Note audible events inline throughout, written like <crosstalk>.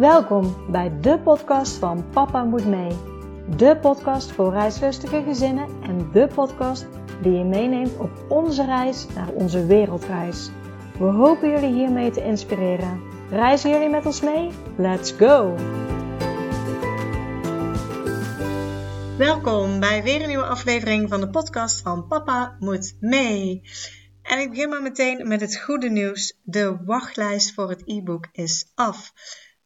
Welkom bij de podcast van Papa Moet Mee. De podcast voor reislustige gezinnen en de podcast die je meeneemt op onze reis naar onze wereldreis. We hopen jullie hiermee te inspireren. Reizen jullie met ons mee? Let's go! Welkom bij weer een nieuwe aflevering van de podcast van Papa Moet Mee. En ik begin maar meteen met het goede nieuws. De wachtlijst voor het e-book is af.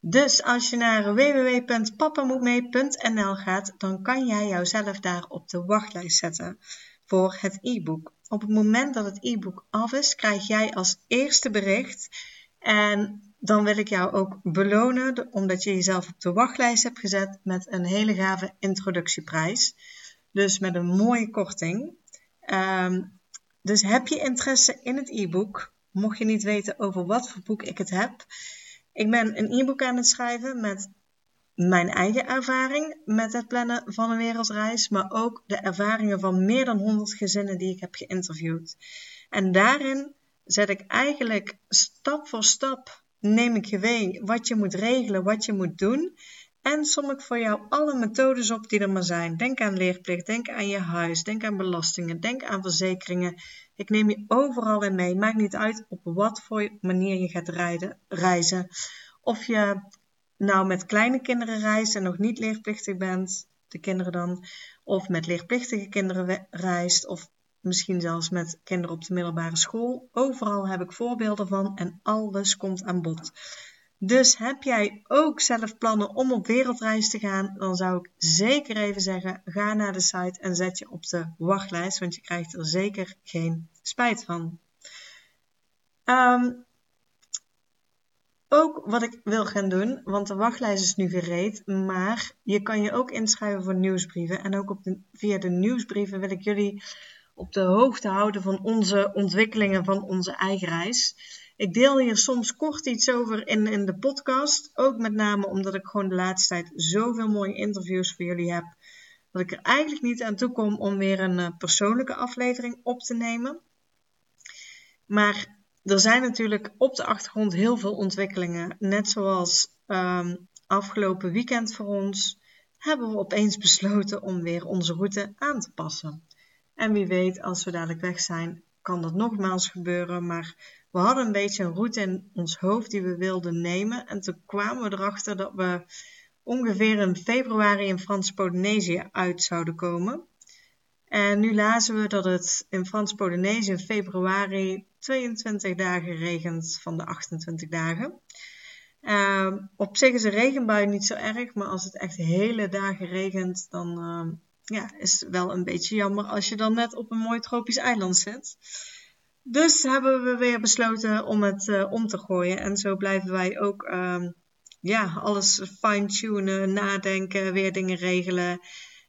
Dus als je naar www.papamoetmee.nl gaat, dan kan jij jouzelf daar op de wachtlijst zetten voor het e-book. Op het moment dat het e-book af is, krijg jij als eerste bericht. En dan wil ik jou ook belonen, omdat je jezelf op de wachtlijst hebt gezet met een hele gave introductieprijs. Dus met een mooie korting. Ehm, dus heb je interesse in het e-book? Mocht je niet weten over wat voor boek ik het heb. Ik ben een e-book aan het schrijven met mijn eigen ervaring met het plannen van een wereldreis, maar ook de ervaringen van meer dan 100 gezinnen die ik heb geïnterviewd. En daarin zet ik eigenlijk stap voor stap, neem ik je mee wat je moet regelen, wat je moet doen. En som ik voor jou alle methodes op die er maar zijn. Denk aan leerplicht, denk aan je huis, denk aan belastingen, denk aan verzekeringen. Ik neem je overal in mee. Maakt niet uit op wat voor manier je gaat rijden, reizen. Of je nou met kleine kinderen reist en nog niet leerplichtig bent, de kinderen dan, of met leerplichtige kinderen reist, of misschien zelfs met kinderen op de middelbare school. Overal heb ik voorbeelden van en alles komt aan bod. Dus heb jij ook zelf plannen om op wereldreis te gaan, dan zou ik zeker even zeggen: ga naar de site en zet je op de wachtlijst, want je krijgt er zeker geen spijt van. Um, ook wat ik wil gaan doen, want de wachtlijst is nu gereed, maar je kan je ook inschrijven voor nieuwsbrieven. En ook op via de nieuwsbrieven wil ik jullie op de hoogte houden van onze ontwikkelingen van onze eigen reis. Ik deel hier soms kort iets over in, in de podcast, ook met name omdat ik gewoon de laatste tijd zoveel mooie interviews voor jullie heb, dat ik er eigenlijk niet aan toe kom om weer een eh, persoonlijke aflevering op te nemen. Maar er zijn natuurlijk op de achtergrond heel veel ontwikkelingen. Net zoals um, afgelopen weekend voor ons hebben we opeens besloten om weer onze route aan te passen. En wie weet, als we dadelijk weg zijn, kan dat nogmaals gebeuren. Maar we hadden een beetje een route in ons hoofd die we wilden nemen. En toen kwamen we erachter dat we ongeveer in februari in Frans-Polynesië uit zouden komen. En nu lazen we dat het in Frans-Polynesië in februari 22 dagen regent van de 28 dagen. Uh, op zich is een regenbui niet zo erg, maar als het echt hele dagen regent, dan uh, ja, is het wel een beetje jammer als je dan net op een mooi tropisch eiland zit. Dus hebben we weer besloten om het uh, om te gooien. En zo blijven wij ook ehm, ja, alles fine-tunen, nadenken, weer dingen regelen.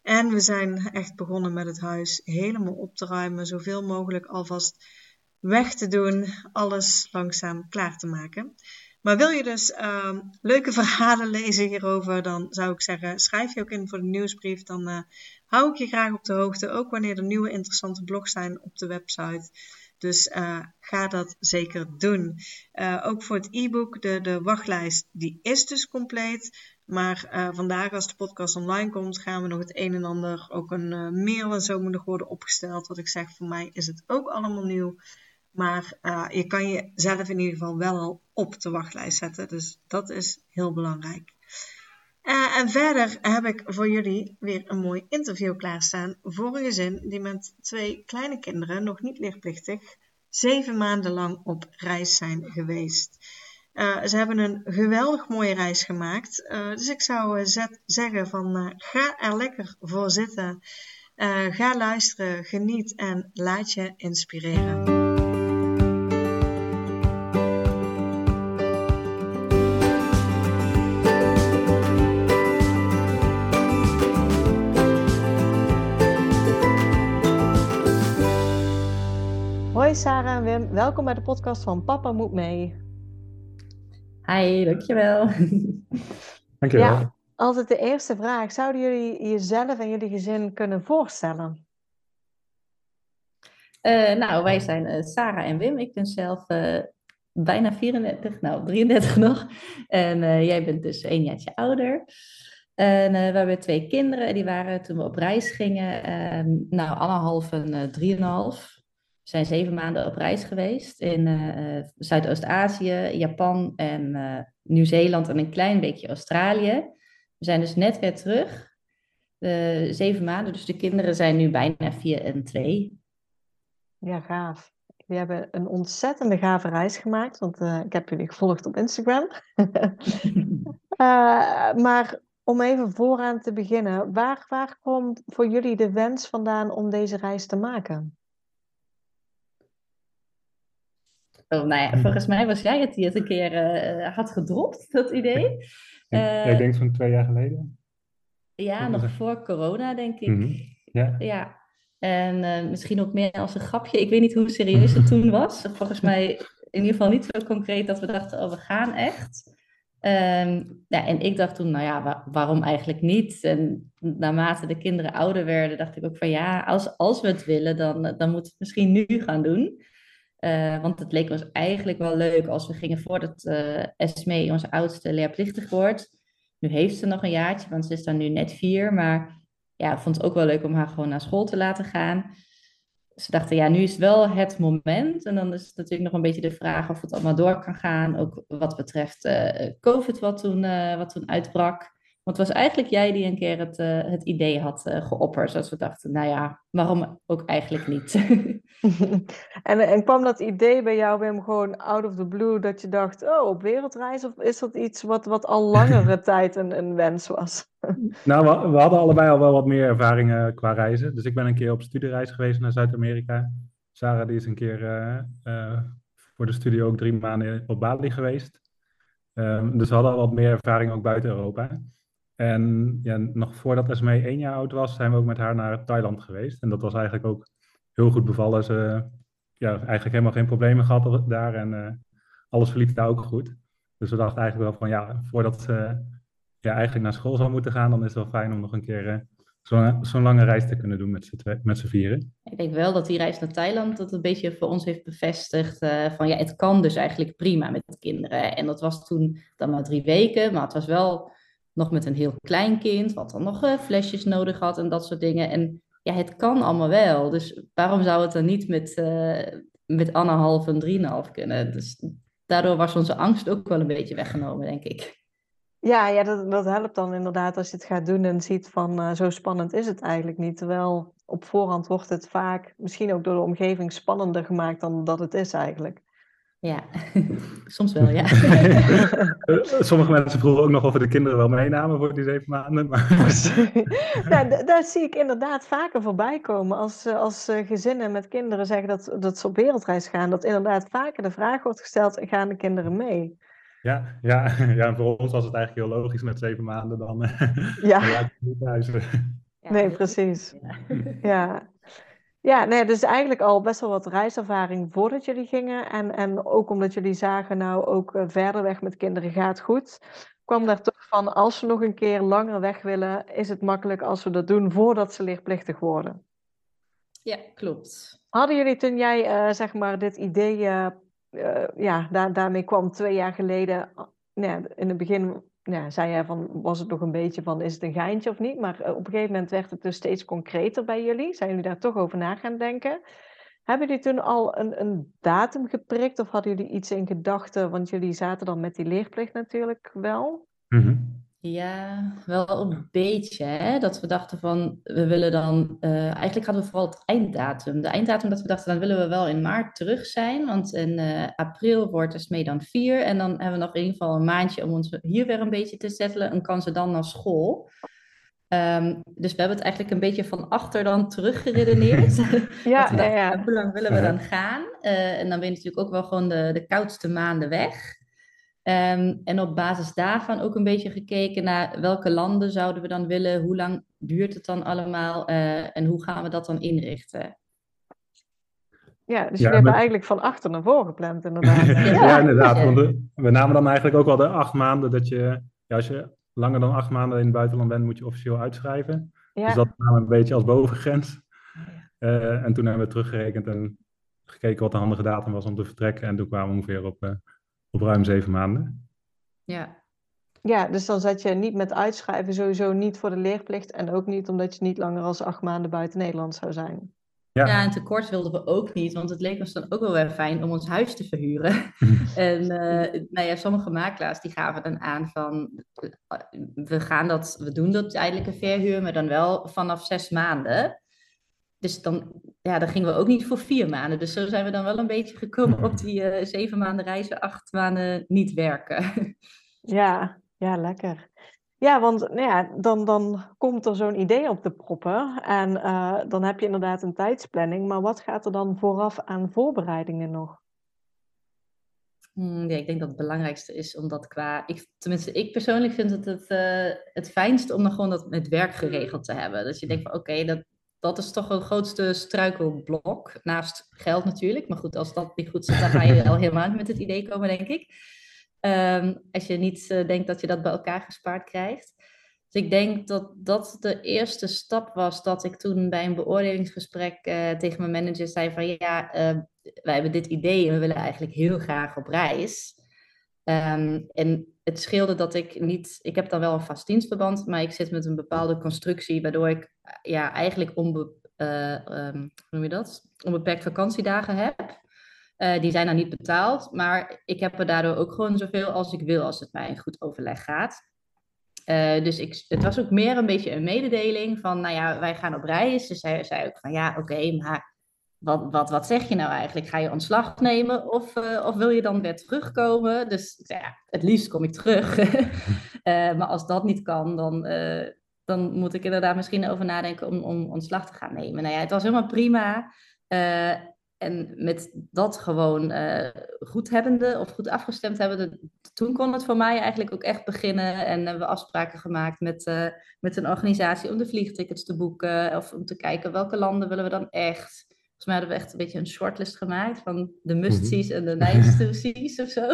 En we zijn echt begonnen met het huis helemaal op te ruimen, zoveel mogelijk alvast weg te doen, alles langzaam klaar te maken. Maar wil je dus uh, leuke <laughs> verhalen lezen hierover, dan zou ik zeggen, schrijf je ook in voor de nieuwsbrief. Dan uh, hou ik je graag op de hoogte, ook wanneer er nieuwe interessante blogs zijn op de website. Dus uh, ga dat zeker doen. Uh, ook voor het e-book, de, de wachtlijst, die is dus compleet. Maar uh, vandaag, als de podcast online komt, gaan we nog het een en ander, ook een mail en zo moet worden opgesteld. Wat ik zeg, voor mij is het ook allemaal nieuw. Maar je kan jezelf in ieder geval wel al op de wachtlijst zetten. Dus dat is heel belangrijk. Uh, en verder heb ik voor jullie weer een mooi interview klaarstaan voor een gezin die met twee kleine kinderen, nog niet leerplichtig, zeven maanden lang op reis zijn geweest. Uh, ze hebben een geweldig mooie reis gemaakt. dus ik zou zeggen van ga er lekker voor zitten. ga luisteren, geniet en laat je inspireren. Sarah en Wim, welkom bij de podcast van Papa Moet Mee. Hi, dankjewel. Dankjewel. Ja, altijd de eerste vraag. Zouden jullie jezelf en jullie gezin kunnen voorstellen? Uh, nou, wij zijn uh, Sarah en Wim. Ik ben zelf uh, bijna 34, nou 33 nog. En jij bent dus een jaartje ouder. En we hebben twee kinderen, die waren toen we op reis gingen, ehm, nou anderhalf en drieënhalf. We zijn zeven maanden op reis geweest in Zuidoost-Azië, Japan en Nieuw-Zeeland en een klein beetje Australië. We zijn dus net weer terug. Uh, zeven maanden, dus de kinderen zijn nu bijna vier en twee. Ja, gaaf. We hebben een ontzettende gave reis gemaakt, want ik heb jullie gevolgd op Instagram. <laughs> maar om even vooraan te beginnen, waar, waar kwam voor jullie de wens vandaan om deze reis te maken? Oh, nou ja, <laughs> volgens mij was jij het die het een keer uh, had gedropt, dat idee. Uh, ik denk zo'n twee jaar geleden. Ja, nog voor corona, denk ik. Mm -hmm. Ja. ja. En uh, misschien ook meer als een grapje. Ik weet niet hoe serieus <laughs> het toen was. Volgens mij in ieder geval niet zo concreet dat we dachten, oh, we gaan echt. Um, ja, en ik dacht toen, nou ja, waar, waarom eigenlijk niet? En naarmate de kinderen ouder werden, dacht ik ook van ja, als, als we het willen, dan, dan moeten we het misschien nu gaan doen. Uh, want het leek ons eigenlijk wel leuk als we gingen voordat uh, Esme, onze oudste, leerplichtig wordt. Nu heeft ze nog een jaartje, want ze is dan nu net vier. Maar ja, vond het ook wel leuk om haar gewoon naar school te laten gaan. Ze dachten, ja, nu is wel het moment. En dan is het natuurlijk nog een beetje de vraag of het allemaal door kan gaan. Ook wat betreft uh, COVID, wat toen, wat toen uitbrak. Want het was eigenlijk jij die een keer het, uh, het idee had uh, geopperd. Zoals we dachten, nou ja, waarom ook eigenlijk niet? <laughs> en, en kwam dat idee bij jou, Wim, gewoon out of the blue, dat je dacht, oh, op wereldreis? Of is dat iets wat, wat al <laughs> langere tijd een, een wens was? <laughs> nou, we, we, hadden allebei al wel wat meer ervaringen qua reizen. Dus ik ben een keer op studiereis geweest naar Zuid-Amerika. Sarah die is een keer uh, voor de studie ook drie maanden op Bali geweest. Um, dus we hadden al wat meer ervaring ook buiten Europa. En ja, nog voordat Esmee één jaar oud was, zijn we ook met haar naar Thailand geweest. En dat was eigenlijk ook heel goed bevallen. Ze ja, eigenlijk helemaal geen problemen gehad daar en uh, alles verliep daar ook goed. Dus we dachten eigenlijk wel van ja, voordat ze ja, eigenlijk naar school zou moeten gaan, dan is het wel fijn om nog een keer uh, zo'n zo lange reis te kunnen doen met z'n, met z'n vieren. Ik denk wel dat die reis naar Thailand dat een beetje voor ons heeft bevestigd uh, van ja, het kan dus eigenlijk prima met de kinderen. En dat was toen dan maar drie weken, maar het was wel nog met een heel klein kind, wat dan nog uh, flesjes nodig had en dat soort dingen. En ja, het kan allemaal wel. Dus waarom zou het dan niet met, uh, met anderhalf en drieënhalf kunnen? Dus daardoor was onze angst ook wel een beetje weggenomen, denk ik. Ja, ja dat, dat helpt dan inderdaad als je het gaat doen en ziet van uh, zo spannend is het eigenlijk niet. Terwijl op voorhand wordt het vaak, misschien ook door de omgeving, spannender gemaakt dan dat het is eigenlijk. Ja, <laughs> soms wel, ja. <laughs> Sommige mensen vroegen ook nog of we de kinderen wel meenamen voor die zeven maanden. Maar... <laughs> ja, daar zie ik inderdaad vaker voorbij komen. Als, eh, als eh, gezinnen met kinderen zeggen dat, dat ze op wereldreis gaan, dat inderdaad vaker de vraag wordt gesteld, gaan de kinderen mee? Ja, ja, ja, en voor ons was het eigenlijk heel logisch met zeven maanden dan. Eh, ja. nee, precies. Ja. Ja, nee, dus eigenlijk al best wel wat reiservaring voordat jullie gingen. En, en ook omdat jullie zagen, nou ook eh, verder weg met kinderen gaat goed. Kwam daar toch van, als we nog een keer langer weg willen, is het makkelijk als we dat doen voordat ze leerplichtig worden. Ja, klopt. Hadden jullie toen jij, uh, zeg maar, dit idee, uh, ja, daar, daarmee kwam twee jaar geleden, nou, in het begin ja, zei jij van, was het nog een beetje van, is het een geintje of niet? Maar eh, op een gegeven moment werd het dus steeds concreter bij jullie. Zijn jullie daar toch over na gaan denken? Hebben jullie toen al een, een datum geprikt of hadden jullie iets in gedachten? Want jullie zaten dan met die leerplicht natuurlijk wel. Mm ja, wel een beetje. Hè? Dat we dachten van, we willen dan... Uh, eigenlijk hadden we vooral het einddatum. De einddatum dat we dachten, dan willen we wel in maart terug zijn. Want in uh, april wordt de SME dan vier. En dan hebben we nog in ieder geval een maandje om ons hier weer een beetje te settelen. En kan ze dan naar school. Um, dus we hebben het eigenlijk een beetje van achter dan teruggeredeneerd. <laughs> ja, <laughs> ja, ja. Hoe lang willen we dan gaan? Uh, en dan ben je natuurlijk ook wel gewoon de, de koudste maanden weg. Um, en op basis daarvan ook een beetje gekeken naar welke landen zouden we dan willen, hoe lang duurt het dan allemaal uh, en hoe gaan we dat dan inrichten. Ja, dus ja, we hebben eigenlijk van achter naar voren gepland inderdaad. <laughs> ja, ja, inderdaad. Want we, we, namen dan eigenlijk ook wel de acht maanden dat je, ja, als je langer dan acht maanden in het buitenland bent, moet je officieel uitschrijven. Dus dat namen we een beetje als bovengrens. Uh, en toen hebben we teruggerekend en gekeken wat de handige datum was om te vertrekken. En toen kwamen we ongeveer op, op ruim zeven maanden. Ja. Ja, dus dan zat je niet met uitschrijven sowieso niet voor de leerplicht. En ook niet omdat je niet langer als acht maanden buiten Nederland zou zijn. Ja. ja, en tekort wilden we ook niet, want het leek ons dan ook wel weer fijn om ons huis te verhuren. <laughs> en uh, nou ja, sommige makelaars die gaven dan aan van, eh, we gaan dat, we doen dat tijdelijke verhuur, maar dan wel vanaf zes maanden. Dus dan, ja, dan gingen we ook niet voor vier maanden. Dus zo zijn we dan wel een beetje gekomen op <laughs> die uh, zeven maanden reizen, acht maanden niet werken. <laughs> ja, ja, lekker. Ja, want nou ja, dan, dan komt er zo'n idee op te proppen en uh, dan heb je inderdaad een tijdsplanning. Maar wat gaat er dan vooraf aan voorbereidingen nog? Hmm, ja, ik denk dat het belangrijkste is omdat qua, ik, tenminste ik persoonlijk vind het het, uh, het fijnst om dan gewoon dat met werk geregeld te hebben. Dat je denkt van oké, dat, dat is toch een grootste struikelblok, naast geld natuurlijk. Maar goed, als dat niet goed zit, dan ga je al helemaal niet met het idee komen, denk ik. Um, als je niet uh, denkt dat je dat bij elkaar gespaard krijgt. Dus ik denk dat dat de eerste stap was dat ik toen bij een beoordelingsgesprek uh, tegen mijn manager zei van ja, uh, wij hebben dit idee en we willen eigenlijk heel graag op reis. Um, en het scheelde dat ik niet, ik heb dan wel een vast dienstverband, maar ik zit met een bepaalde constructie waardoor ik ja, eigenlijk onbe, um, hoe noem je dat? onbeperkt vakantiedagen heb. Uh, die zijn dan niet betaald, maar ik heb er daardoor ook gewoon zoveel als ik wil als het mij een goed overleg gaat. Dus ik, het was ook meer een beetje een mededeling van, nou ja, wij gaan op reis. Dus zij zei ook van, ja, oké, maar wat, wat, zeg je nou eigenlijk? Ga je ontslag nemen of, uh, of wil je dan weer terugkomen? Dus ja, het liefst kom ik terug. <laughs> maar als dat niet kan, dan, dan moet ik inderdaad misschien over nadenken om, om ontslag te gaan nemen. Nou ja, het was helemaal prima. En met dat gewoon goed hebbende of goed afgestemd hebbende, toen kon het voor mij eigenlijk ook echt beginnen. En hebben we afspraken gemaakt met, met een organisatie om de vliegtickets te boeken. Of om te kijken welke landen willen we dan echt. Volgens mij hadden we echt een beetje een shortlist gemaakt van de must-sees en de nice-to-sees of zo.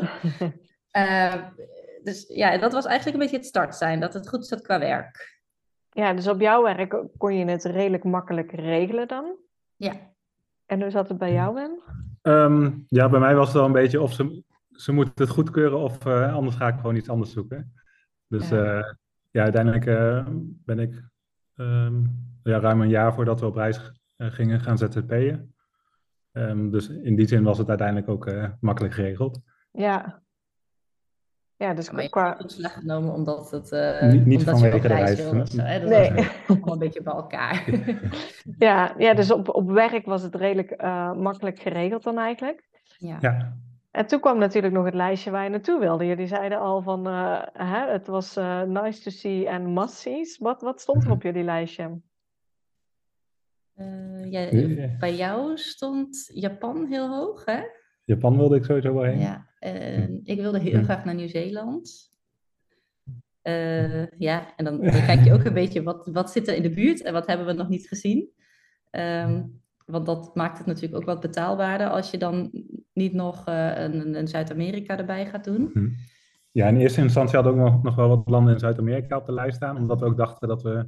Uh, <laughs> dus ja, dat was eigenlijk een beetje het start zijn, dat het goed zat qua werk. Ja, dus op jouw werk kon je het redelijk makkelijk regelen dan? Ja. En hoe zat het bij jou, Ben? Um, ja, bij mij was het wel een beetje of ze, ze moeten het goedkeuren of uh, anders ga ik gewoon iets anders zoeken. Dus ja, uh, ja uiteindelijk uh, ben ik um, ja, ruim een jaar voordat we op reis gingen gaan ZZP'en. Um, dus in die zin was het uiteindelijk ook makkelijk geregeld. Ja, ja, dus maar qua... ontslag genomen omdat het... Uh, niet niet omdat vanwege de reis. Zo, Dat nee. was een beetje bij elkaar. <laughs> <laughs> ja, ja, dus op, op werk was het redelijk uh, makkelijk geregeld dan eigenlijk. Ja. ja. En toen kwam natuurlijk nog het lijstje waar je naartoe wilde. Jullie zeiden al van, uh, hè, het was nice to see en must see's. Wat, wat stond er <laughs> op jullie lijstje? Ja, bij jou stond Japan heel hoog, hè? Japan wilde ik sowieso wel heen. Ja, uh, ik wilde heel graag naar Nieuw-Zeeland. Uh, ja, en dan, dan, kijk je ook een beetje wat, wat zit er in de buurt en wat hebben we nog niet gezien. Um, want dat maakt het natuurlijk ook wat betaalbaarder als je dan niet nog uh, een, een Zuid-Amerika erbij gaat doen. Hm. Ja, in eerste instantie hadden we ook nog, nog wel wat landen in Zuid-Amerika op de lijst staan, omdat we ook dachten dat we,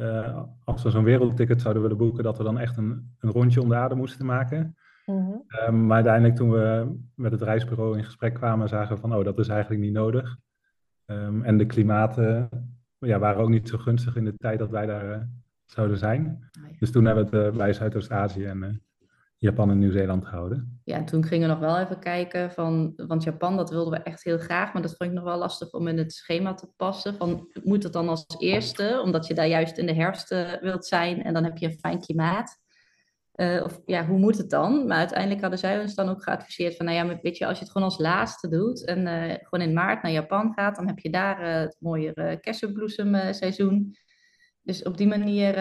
uh, als we zo'n wereldticket zouden willen boeken, dat we dan echt een, een rondje om de aarde moesten maken. Mm -hmm. maar uiteindelijk toen we met het reisbureau in gesprek kwamen, zagen we van, oh, dat is eigenlijk niet nodig. Um, en de klimaten ja, waren ook niet zo gunstig in de tijd dat wij daar uh, zouden zijn. Dus toen hebben we het bij Zuidoost-Azië en Japan en Nieuw-Zeeland gehouden. Ja, en toen gingen we nog wel even kijken van, want Japan, dat wilden we echt heel graag, maar dat vond ik nog wel lastig om in het schema te passen. Van, moet het dan als eerste, omdat je daar juist in de herfst wilt zijn en dan heb je een fijn klimaat. Uh, of ja, hoe moet het dan? Maar uiteindelijk hadden zij ons dan ook geadviseerd van, nou ja, weet je, als je het gewoon als laatste doet en uh, gewoon in maart naar Japan gaat, dan heb je daar het mooie kersenbloesemseizoen. Dus op die manier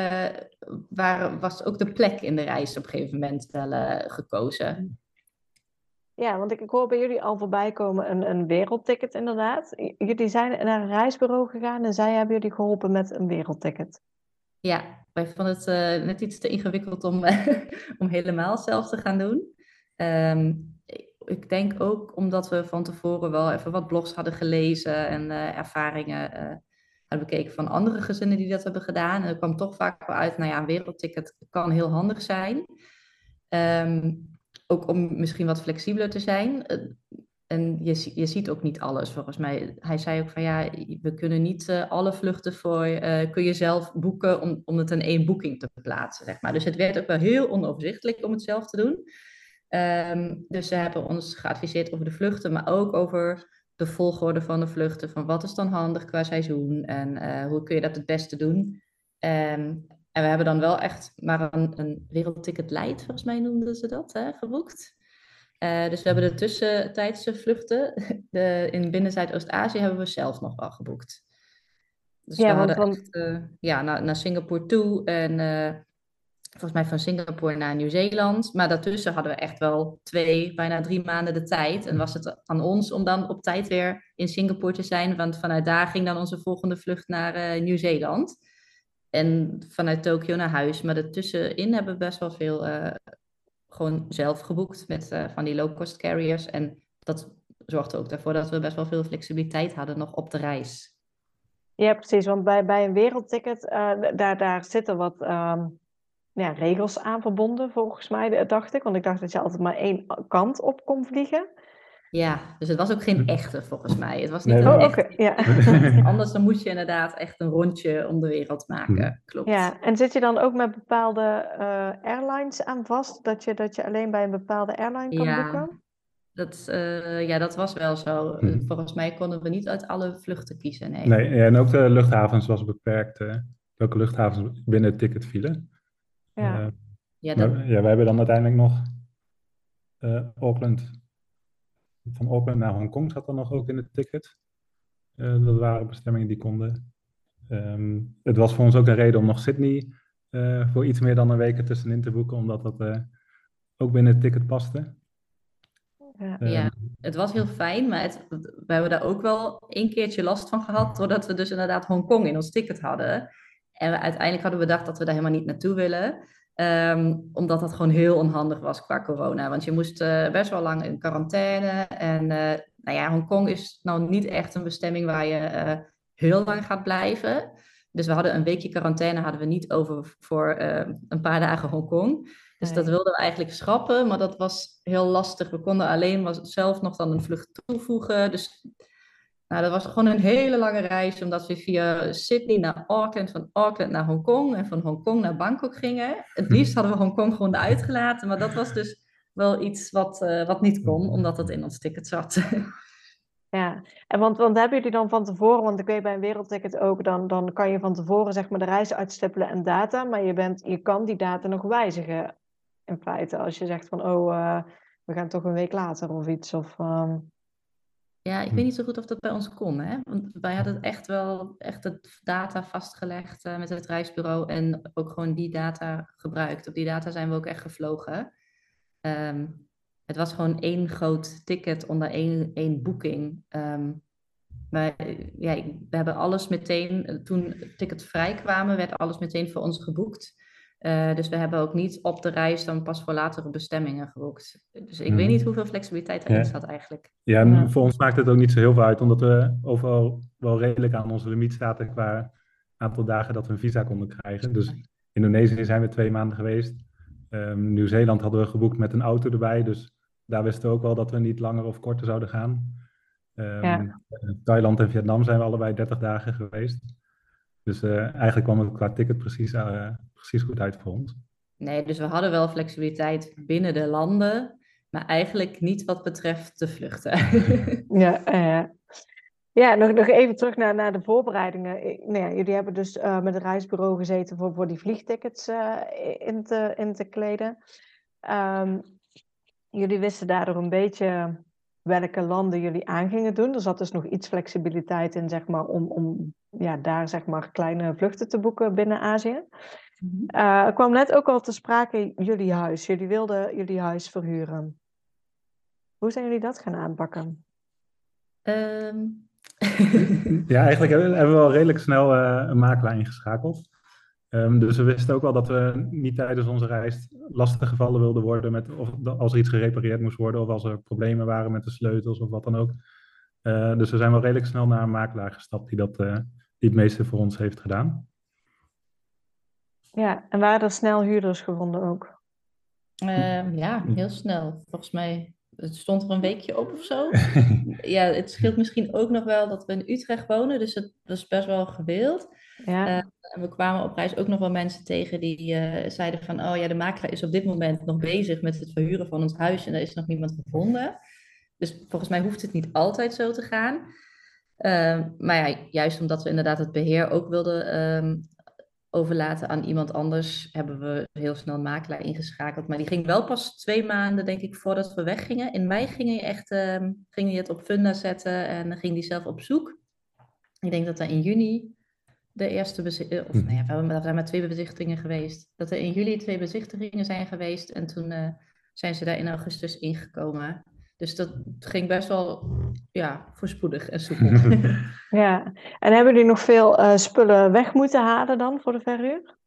waren, was ook de plek in de reis op een gegeven moment wel gekozen. Ja, want ik, ik, hoor bij jullie al voorbij komen een, een wereldticket inderdaad. Jullie zijn naar een reisbureau gegaan en zij hebben jullie geholpen met een wereldticket. Ja, wij vonden het uh, net iets te ingewikkeld om, <laughs> om helemaal zelf te gaan doen. Um, ik denk ook omdat we van tevoren wel even wat blogs hadden gelezen en ervaringen hadden bekeken van andere gezinnen die dat hebben gedaan. En er kwam toch vaak wel uit, nou ja, een wereldticket kan heel handig zijn. Um, ook om misschien wat flexibeler te zijn. En je, je ziet ook niet alles, volgens mij. Hij zei ook van ja, we kunnen niet uh, alle vluchten voor uh, kun je zelf boeken om, om het in één boeking te plaatsen, zeg maar. Dus het werd ook wel heel onoverzichtelijk om het zelf te doen. Um, dus ze hebben ons geadviseerd over de vluchten, maar ook over de volgorde van de vluchten. Van wat is dan handig qua seizoen en uh, hoe kun je dat het beste doen. Um, en we hebben dan wel echt maar een, een wereldticket light, volgens mij noemden ze dat, hè, geboekt. Uh, dus we hebben de tussentijdse vluchten <laughs> de, in binnen Zuidoost-Azië hebben we zelf nog wel geboekt. Dus ja, we hadden want... echt, uh, ja, naar, naar Singapore toe en volgens mij van Singapore naar Nieuw-Zeeland. Maar daartussen hadden we echt wel twee, bijna drie maanden de tijd. En was het aan ons om dan op tijd weer in Singapore te zijn, want vanuit daar ging dan onze volgende vlucht naar Nieuw-Zeeland. En vanuit Tokio naar huis. Maar ertussenin hebben we best wel veel gewoon zelf geboekt met uh, van die low-cost carriers. En dat zorgde ook ervoor dat we best wel veel flexibiliteit hadden nog op de reis. Ja, precies. Want bij, bij een wereldticket, uh, daar, daar zitten wat um, ja, regels aan verbonden, volgens mij, dacht ik. Want ik dacht dat je altijd maar één kant op kon vliegen. Ja, dus het was ook geen echte volgens mij. Het was niet nee, een oh, okay. ja. <laughs> Anders dan moet je inderdaad echt een rondje om de wereld maken. Hm. Klopt. Ja, en zit je dan ook met bepaalde uh, airlines aan vast? Dat je, dat je alleen bij een bepaalde airline kan ja. boeken? Dat, uh, ja, dat was wel zo. Hm. Volgens mij konden we niet uit alle vluchten kiezen. Nee, nee en ook de luchthavens was beperkt. Uh, welke luchthavens binnen het ticket vielen. Ja. ja, dat... ja, wij hebben dan uiteindelijk nog Auckland van Auckland naar Hongkong zat er nog ook in het ticket. Uh, dat waren bestemmingen die konden. Um, het was voor ons ook een reden om nog Sydney uh, voor iets meer dan een week ertussenin te boeken, omdat dat uh, ook binnen het ticket paste. Ja. Um, ja, het was heel fijn, maar het, we hebben daar ook wel een keertje last van gehad, doordat we dus inderdaad Hongkong in ons ticket hadden. En we, uiteindelijk hadden we bedacht dat we daar helemaal niet naartoe willen. Um, omdat dat gewoon heel onhandig was qua corona. Want je moest uh, best wel lang in quarantaine. En uh, nou ja, Hongkong is nou niet echt een bestemming waar je uh, heel lang gaat blijven. Dus we hadden een weekje quarantaine hadden we niet over voor een paar dagen Hongkong. Dus dat wilden we eigenlijk schrappen, maar dat was heel lastig. We konden alleen zelf nog dan een vlucht toevoegen. Dus nou, dat was gewoon een hele lange reis, omdat we via Sydney naar Auckland, van Auckland naar Hongkong en van Hongkong naar Bangkok gingen. Het liefst hadden we Hongkong gewoon eruit gelaten, maar dat was dus wel iets wat, uh, wat niet kon, omdat het in ons ticket zat. <laughs> Ja, en want, want hebben jullie dan van tevoren, want ik weet bij een wereldticket ook, dan, dan kan je van tevoren zeg maar de reis uitstippelen en data, maar je, bent, je kan die data nog wijzigen in feite. Als je zegt van, oh, uh, we gaan toch een week later of iets. Of, um... Ja, ik weet niet zo goed of dat bij ons kon. Hè? Want wij hadden echt wel echt het data vastgelegd uh, met het reisbureau en ook gewoon die data gebruikt. Op die data zijn we ook echt gevlogen. Um, het was gewoon één groot ticket onder één, één boeking. Um, maar ja, we hebben alles meteen, toen het ticket vrij kwamen, werd alles meteen voor ons geboekt. Uh, dus we hebben ook niet op de reis dan pas voor latere bestemmingen geboekt. Dus ik weet mhm. niet hoeveel flexibiliteit erin ja. zat eigenlijk. Ja, en ja. voor ons maakt het ook niet zo heel veel uit, omdat we overal wel redelijk aan onze limiet zaten qua aantal dagen dat we een visa konden krijgen. Dus Indonesië zijn we twee maanden geweest. Um, Nieuw-Zeeland hadden we geboekt met een auto erbij, dus daar wisten we ook wel dat we niet langer of korter zouden gaan. Um, ja. Thailand en Vietnam zijn we allebei 30 dagen geweest. Dus uh, eigenlijk kwam het qua ticket precies, uh, precies goed uit voor ons. Nee, dus we hadden wel flexibiliteit binnen de landen, maar eigenlijk niet wat betreft de vluchten. <laughs> ja, uh, ja nog, nog even terug naar, naar de voorbereidingen. Nou ja, jullie hebben dus uh, met het reisbureau gezeten voor, voor die vliegtickets uh, in, te, in te kleden. Um, jullie wisten daardoor een beetje welke landen jullie aan gingen doen. Er zat dus nog iets flexibiliteit in, zeg maar, om, om ja, daar zeg maar kleine vluchten te boeken binnen Azië. Mm uh, er kwam net ook al te sprake jullie huis. Jullie wilden jullie huis verhuren. Hoe zijn jullie dat gaan aanpakken? Um... <laughs> ja, eigenlijk hebben we wel redelijk snel uh, een makelaar ingeschakeld. Um, dus we wisten ook wel dat we niet tijdens onze reis lastig gevallen wilden worden met of als er iets gerepareerd moest worden of als er problemen waren met de sleutels of wat dan ook. Uh, dus we zijn wel redelijk snel naar een makelaar gestapt die dat uh, die het meeste voor ons heeft gedaan. Ja, en waren er snel huurders gevonden ook? Ehm, ja, heel snel. Volgens mij het stond er een weekje op of zo. <laughs> ja, het scheelt misschien ook nog wel dat we in Utrecht wonen, dus het was best wel gewild. Ja. Uh, en we kwamen op reis ook nog wel mensen tegen die uh, zeiden van, oh ja, de makelaar is op dit moment nog bezig met het verhuren van ons huis en er is nog niemand gevonden. Dus volgens mij hoeft het niet altijd zo te gaan. Uh, maar ja, juist omdat we inderdaad het beheer ook wilden um, overlaten aan iemand anders, hebben we heel snel een makelaar ingeschakeld. Maar die ging wel pas twee maanden, denk ik, voordat we weggingen. In mei ging je echt uh, ging het op funda zetten en dan ging die zelf op zoek. Ik denk dat er in juni de eerste bezichtiging, of nou ja, we zijn maar twee bezichtigingen geweest. Dat er in juli twee bezichtigingen zijn geweest en toen uh, zijn ze daar in augustus ingekomen. Dus dat ging best wel ja, voorspoedig en soepel. <laughs> ja, en hebben jullie nog veel uh, spullen weg moeten halen dan voor de verhuur?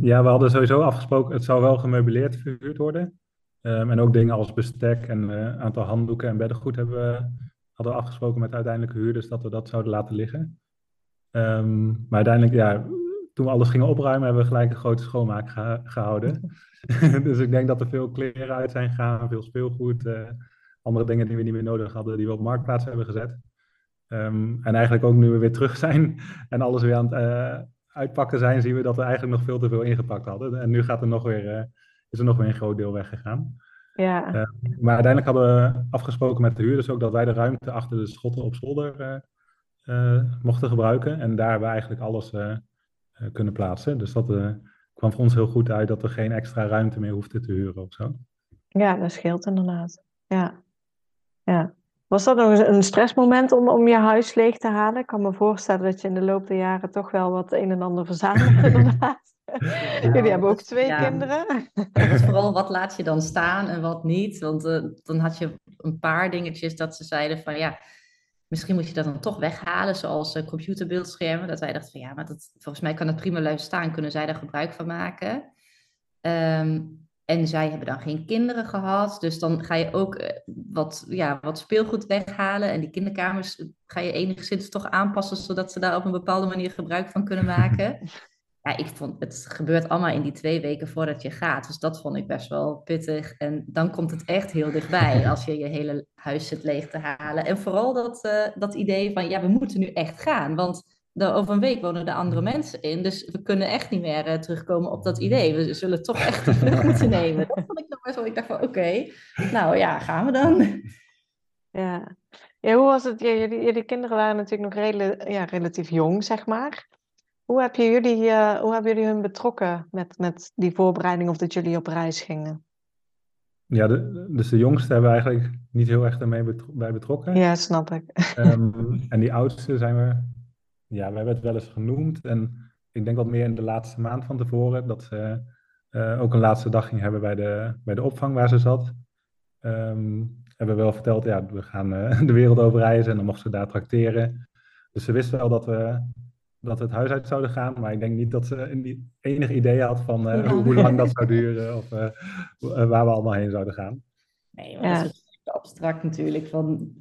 Ja, we hadden sowieso afgesproken, het zou wel gemeubileerd verhuurd worden. Um, en ook dingen als bestek en een uh, aantal handdoeken en beddengoed hebben we, hadden we afgesproken met de uiteindelijke huurders dat we dat zouden laten liggen. Um, maar uiteindelijk, ja, toen we alles gingen opruimen, hebben we gelijk een grote schoonmaak geha gehouden. <laughs> dus ik denk dat er veel kleren uit zijn gegaan, veel speelgoed. Uh, andere dingen die we niet meer nodig hadden, die we op marktplaats hebben gezet. Um, en eigenlijk ook nu we weer terug zijn <laughs> en alles weer aan het uh, uitpakken zijn, zien we dat we eigenlijk nog veel te veel ingepakt hadden. En nu gaat er nog weer, uh, is er nog weer een groot deel weggegaan. Ja. Uh, maar uiteindelijk hadden we afgesproken met de huurders ook dat wij de ruimte achter de schotten op zolder mochten gebruiken. En daar hebben we eigenlijk alles kunnen plaatsen. Dus dat kwam voor ons heel goed uit dat we geen extra ruimte meer hoefden te huren of zo. Ja, dat scheelt inderdaad. Ja. Ja. Was dat nog een stressmoment om, om je huis leeg te halen? Ik kan me voorstellen dat je in de loop der jaren toch wel wat een en ander verzamelt, <laughs> inderdaad. Jullie hebben ook twee kinderen. vooral wat laat je dan staan en wat niet. Want uh, dan had je een paar dingetjes dat ze zeiden van ja, misschien moet je dat dan toch weghalen, zoals uh, computerbeeldschermen. Dat wij dachten van ja, maar dat, volgens mij kan het prima blijven staan, kunnen zij daar gebruik van maken. Um, en zij hebben dan geen kinderen gehad. Dus dan ga je ook eh, wat, ja, wat speelgoed weghalen. En die kinderkamers ga je enigszins toch aanpassen, zodat ze daar op een bepaalde manier gebruik van kunnen maken. <laughs> Ja, ik vond het gebeurt allemaal in die twee weken voordat je gaat. Dus dat vond ik best wel pittig. En dan komt het echt heel dichtbij <laughs> als je je hele huis zit leeg te halen. En vooral dat, uh, dat idee van, ja, we moeten nu echt gaan. Want over een week wonen er andere mensen in. Dus we kunnen echt niet meer uh, terugkomen op dat idee. We zullen toch echt de vlucht moeten <laughs> nemen. Dat vond ik nog best wel. Ik dacht van oké, nou ja, gaan we dan. Ja. ja, hoe was het? Ja, jullie, jullie kinderen waren natuurlijk nog redelijk, ja, relatief jong, zeg maar. Hoe, heb je jullie, uh, hoe hebben jullie hun betrokken met, met die voorbereiding of dat jullie op reis gingen? Ja, de, dus de jongste hebben we eigenlijk niet heel erg ermee bij betrokken. Ja, snap ik. Um, en die oudste zijn we ja, we hebben het wel eens genoemd. En ik denk wat meer in de laatste maand van tevoren. Dat ze uh, ook een laatste dag ging hebben bij de, bij de opvang waar ze zat. Um, hebben we wel verteld, ja, we gaan uh, <laughs> de wereld over reizen en dan mocht ze daar trakteren. Dus ze wist wel dat we, dat we het huis uit zouden gaan. Maar ik denk niet dat ze enig idee had van uh, hoe, hoe, lang dat zou duren of waar we allemaal heen zouden gaan. Nee, maar dat is abstract natuurlijk. Van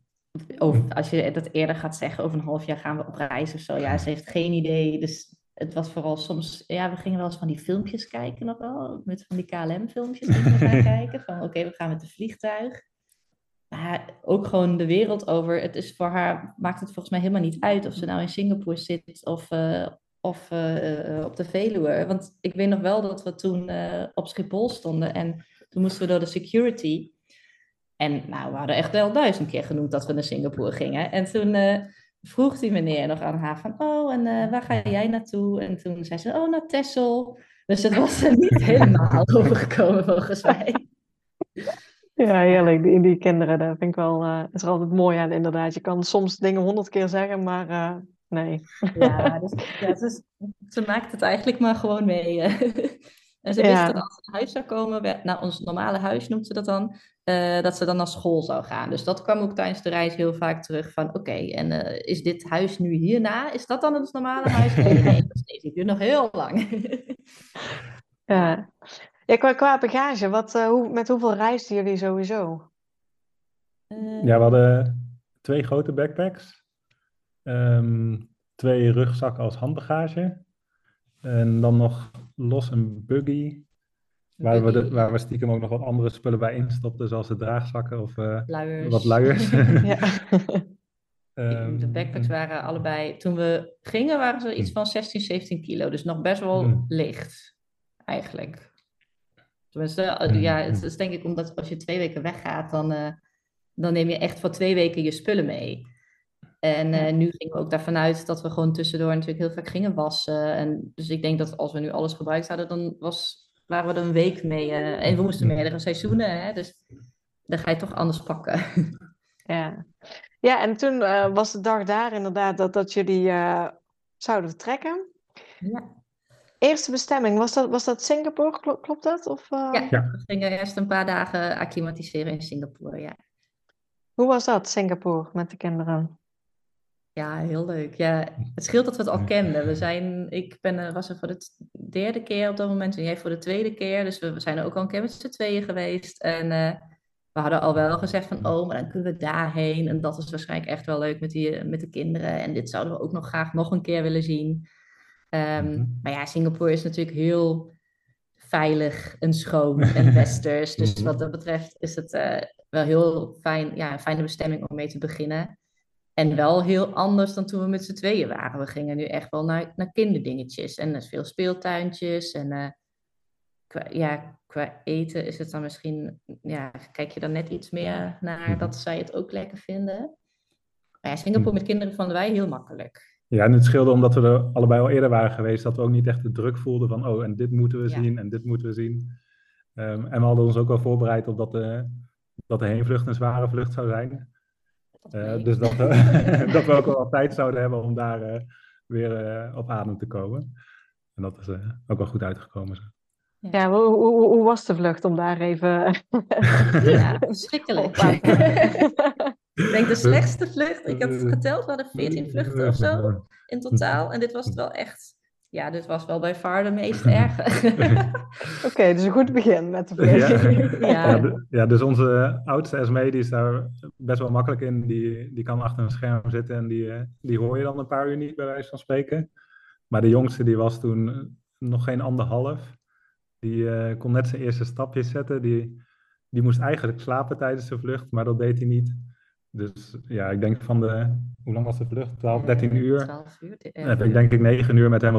of als je dat eerder gaat zeggen, over een half jaar gaan we op reis of zo. Ja, ze heeft geen idee. Dus het was vooral soms, ja, we gingen wel eens van die filmpjes kijken nog wel. Met van die KLM-filmpjes gingen we gaan <laughs> kijken. Van oké, we gaan met de vliegtuig. Maar ook gewoon de wereld over. Het is voor haar, maakt het volgens mij helemaal niet uit of ze nou in Singapore zit of, uh, of uh, op de Veluwe. Want ik weet nog wel dat we toen op Schiphol stonden en toen moesten we door de security. En nou, we hadden echt wel duizend keer genoemd dat we naar Singapore gingen. En toen uh, vroeg die meneer nog aan haar van, oh, en uh, waar ga jij naartoe? En toen zei ze, oh, naar Texel. Dus het was er niet <laughs> helemaal overgekomen volgens mij. Ja, heerlijk. Die, die kinderen, dat vind ik wel, uh, is er altijd mooi aan inderdaad. Je kan soms dingen honderd keer zeggen, maar nee. Ja, dus, ja dus, ze maakt het eigenlijk maar gewoon mee. En ze wist dat als ze naar huis zou komen, naar ons normale huis noemt ze dat dan, uh, dat ze dan naar school zou gaan. Dus dat kwam ook tijdens de reis heel vaak terug van, oké, en uh, is dit huis nu hierna? Is dat dan het normale huis? Nee, nee, dat duurt nog heel lang. <laughs> ja. ja, qua, qua bagage, wat, uh, hoe, met hoeveel reisden jullie sowieso? ja, we hadden twee grote backpacks, um, twee rugzakken als handbagage en dan nog los een buggy Waar we, de, waar we stiekem ook nog wat andere spullen bij instopten, zoals de draagzakken of uh, luiers. wat luiers. <laughs> ja. Um, <laughs> de backpacks waren allebei, toen we gingen waren ze iets hm. van 16, 17 kilo. Dus nog best wel hm. licht, eigenlijk. Tenminste, eh, hm, ja, het is denk ik omdat als je twee weken weggaat, dan, uh, dan neem je echt voor twee weken je spullen mee. En uh, nu gingen we ook daarvan uit dat we gewoon tussendoor natuurlijk heel vaak gingen wassen. En dus ik denk dat als we nu alles gebruikt hadden, dan was, waren we er een week mee. en we moesten meerdere seizoenen, hè, dus dan ga je toch anders pakken. <laughs> Ja, ja en toen uh, was de dag daar inderdaad dat, dat jullie uh, zouden vertrekken. Ja. Eerste bestemming, was dat, was dat Singapore, klopt, klopt dat? Of, uh... ja, we gingen eerst een paar dagen acclimatiseren in Singapore, ja. Hoe was dat, Singapore, met de kinderen? Ja, heel leuk. Ja, het scheelt dat we het al kenden. We zijn, ik ben, was er voor de derde keer op dat moment en jij voor de tweede keer. Dus we, zijn er ook al een keer met z'n tweeën geweest. En we hadden al wel gezegd van, oh, maar dan kunnen we daarheen. En dat is waarschijnlijk echt wel leuk met, die, met de kinderen. En dit zouden we ook nog graag nog een keer willen zien. Ehm, mhm. Maar ja, Singapore is natuurlijk heel veilig en schoon <laughs> en westers. dus mhm. wat dat betreft is het uh, wel heel fijn, ja, een fijne bestemming om mee te beginnen. En wel heel anders dan toen we met z'n tweeën waren. We gingen nu echt wel naar, naar kinderdingetjes. En er is veel speeltuintjes. En uh, ja, qua eten is het dan misschien, ja, kijk je dan net iets meer naar mhm. dat zij het ook lekker vinden. Maar ja, Singapore met kinderen vonden wij heel makkelijk. Ja, en het scheelde omdat we er allebei al eerder waren geweest, dat we ook niet echt de druk voelden van, oh, en dit moeten we zien en dit moeten we zien. Um, en we hadden ons ook wel voorbereid op dat de, dat de heenvlucht een zware vlucht zou zijn. Uh, dus dat, we, <laughs> <laughs> dat we ook wel tijd zouden hebben om daar uh, weer uh, op adem te komen. En dat is ook wel goed uitgekomen. Ja, hoe, hoe, hoe, was de vlucht om daar even... <laughs> ja, verschrikkelijk. ik denk de slechtste vlucht. Ik heb het geteld, we hadden 14 vluchten of zo in totaal. En dit was het wel echt... Ja, dit was wel bij far de meest erge. Oké, dus een goed begin met de <laughs> vlucht. <laughs> Ja. Ja. ja, dus onze oudste SME die is daar best wel makkelijk in. Die, die kan achter een scherm zitten en die, eh, die hoor je dan een paar uur niet, bij wijze van spreken. Maar de jongste die was toen nog geen anderhalf. Die uh, kon net zijn eerste stapjes zetten. Die, die moest eigenlijk slapen tijdens de vlucht, maar dat deed hij niet. Dus ja, ik denk van de, hoe lang was de vlucht? 12, 13 uur. 12 uur. Dan heb ik denk ik 9 uur met hem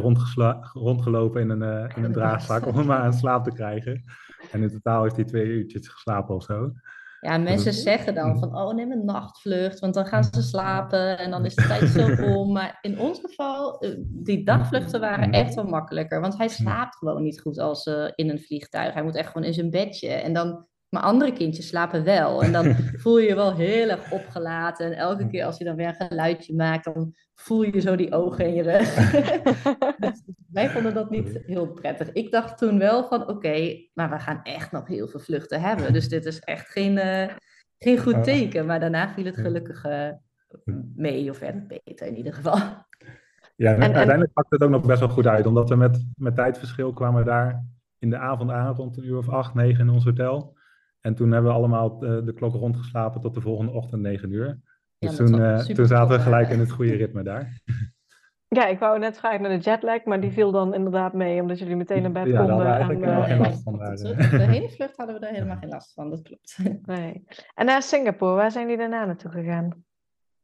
rondgelopen in een, uh, in een <laughs> draagzak om hem aan slaap te krijgen. En in totaal heeft hij twee uurtjes geslapen of zo. Ja, mensen zeggen dan van, oh neem een nachtvlucht, want dan gaan ze slapen en dan is de tijd zo <laughs> om. Maar in ons geval, eh, die dagvluchten waren echt wel makkelijker, want hij slaapt gewoon niet goed als uh, in een vliegtuig. Hij moet echt gewoon in zijn bedje en dan maar andere kindjes slapen wel. En dan <laughs> voel je je wel heel erg opgelaten. En elke keer als je dan weer een geluidje maakt, dan voel je zo die ogen in je rug. <laughs> Dus wij vonden dat niet heel prettig. Ik dacht toen wel van, oké, maar we gaan echt nog heel veel vluchten hebben. Dus dit is echt geen, uh, geen goed teken. Maar daarna viel het gelukkig uh, mee, of werd het beter in ieder geval. Ja, en, uiteindelijk pakte het ook nog best wel goed uit. Omdat we met, met tijdverschil kwamen daar in de avond aan, rond een uur of acht, negen in ons hotel. En toen hebben we allemaal de, de klok rondgeslapen tot de volgende ochtend 9 uur. Dus toen, uh, toen zaten we gelijk in het goede ritme daar. <laughs> Ja, ik wou net vragen naar de jetlag, maar die viel dan inderdaad mee, omdat jullie meteen naar bed ja, konden. Ja, eigenlijk helemaal geen <laughs> last van. Daar. De hele vlucht hadden we daar helemaal geen last van, dat klopt. <laughs> Nee. En naar Singapore, waar zijn jullie daarna naartoe gegaan?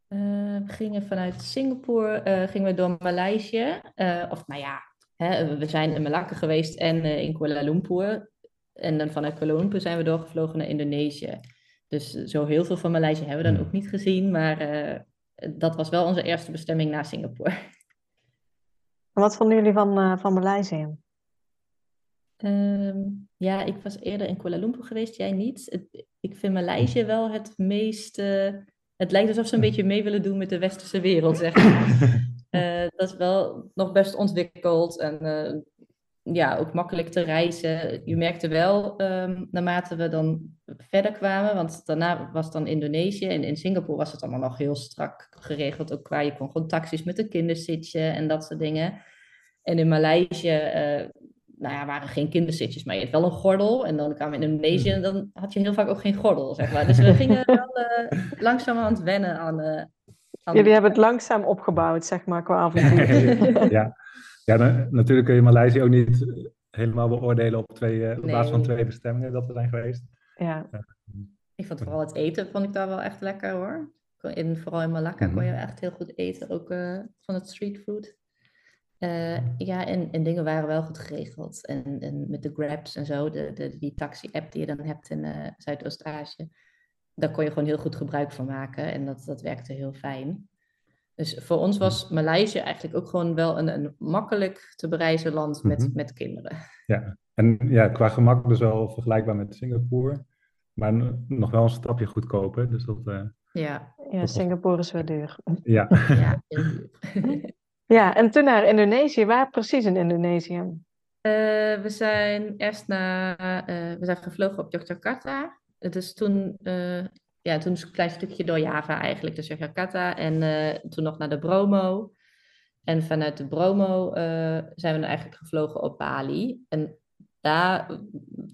Uh, we gingen vanuit Singapore uh, gingen we door Maleisië. Uh, of nou ja, hè, we zijn in Malacca geweest en in Kuala Lumpur. En dan vanuit Kuala zijn we doorgevlogen naar Indonesië. Dus zo heel veel van Maleisië hebben we dan hmm. ook niet gezien. Maar uh, dat was wel onze eerste bestemming na Singapore. <laughs> Wat vonden jullie van, uh, van Maleisië? Um, ja, ik was eerder in Kuala Lumpur geweest, jij niet. Het, ik vind Maleisië wel het meest... Uh, het lijkt alsof ze een beetje mee willen doen met de westerse wereld, zeg maar. <laughs> dat is wel nog best ontwikkeld en ja, ook makkelijk te reizen. Je merkte wel, um, naarmate we dan verder kwamen, want daarna was dan Indonesië en in Singapore was het allemaal nog heel strak geregeld, ook qua je kon gewoon taxis met een kindersitje en dat soort dingen. En in Maleisië, uh, nou ja, waren geen kindersitjes, maar je had wel een gordel. En dan kwamen we in Indonesië en dan had je heel vaak ook geen gordel, zeg maar. Dus we <laughs> gingen wel uh, langzaam aan het wennen aan... Uh, aan... Jullie hebben het langzaam opgebouwd, zeg maar, qua avontuur. <laughs> ja. Ja, natuurlijk kun je Maleisië ook niet helemaal beoordelen op, twee, op basis van twee bestemmingen dat we zijn geweest. Ja. ik vond vooral het eten vond ik daar wel echt lekker hoor. In, vooral in Malacca kon je mhm. echt heel goed eten, ook van het streetfood. Uh, ja, en, en dingen waren wel goed geregeld. En, en met de Grabs en zo, de, de, die taxi-app die je dan hebt in uh, Zuidoost-Azië, daar kon je gewoon heel goed gebruik van maken. En dat, dat werkte heel fijn. Dus voor ons was Maleisië eigenlijk ook gewoon wel een, een makkelijk te bereizen land met, mhm. met kinderen. Ja, en ja, qua gemak dus wel vergelijkbaar met Singapore. Maar nog wel een stapje goedkoper. Dus dat, uh, ja. ja, Singapore is wel duur. Ja. <laughs> ja. Ja, en toen naar Indonesië. Waar precies in Indonesië? Uh, we zijn eerst naar, uh, we zijn gevlogen op Yogyakarta. Dus toen, uh, ja, toen een klein stukje door Java eigenlijk, dus Yogyakarta. En toen nog naar de Bromo. En vanuit de Bromo zijn we dan eigenlijk gevlogen op Bali. En daar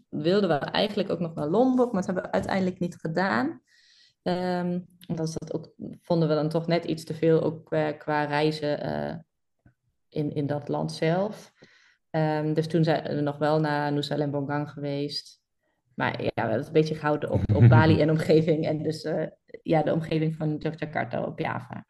wilden we eigenlijk ook nog naar Lombok, maar dat hebben we uiteindelijk niet gedaan. Um, dat, dat ook, vonden we dan toch net iets te veel, ook qua, qua reizen in, in dat land zelf. Um, dus toen zijn we nog wel naar Nusa Lembongan geweest. Maar ja, we hebben het een beetje gehouden op, op Bali en omgeving. En dus uh, ja, de omgeving van Yogyakarta op Java.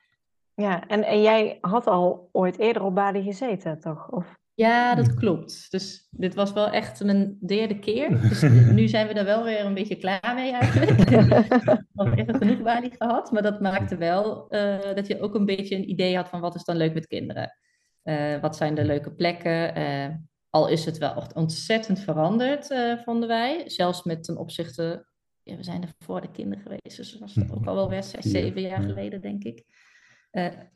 Ja, en, en jij had al ooit eerder op Bali gezeten, toch? Of? Ja, dat klopt. Dus dit was wel echt mijn derde keer. Dus <laughs> nu zijn we er wel weer een beetje klaar mee eigenlijk. <laughs> we hebben echt genoeg Bali gehad. Maar dat maakte wel uh, dat je ook een beetje een idee had van wat is dan leuk met kinderen. Uh, wat zijn de leuke plekken. Al is het wel echt ontzettend veranderd, vonden wij. Zelfs met ten opzichte... Ja, we zijn er voor de kinderen geweest. Dus dat was ook al wel weer zes, zeven jaar geleden, denk ik.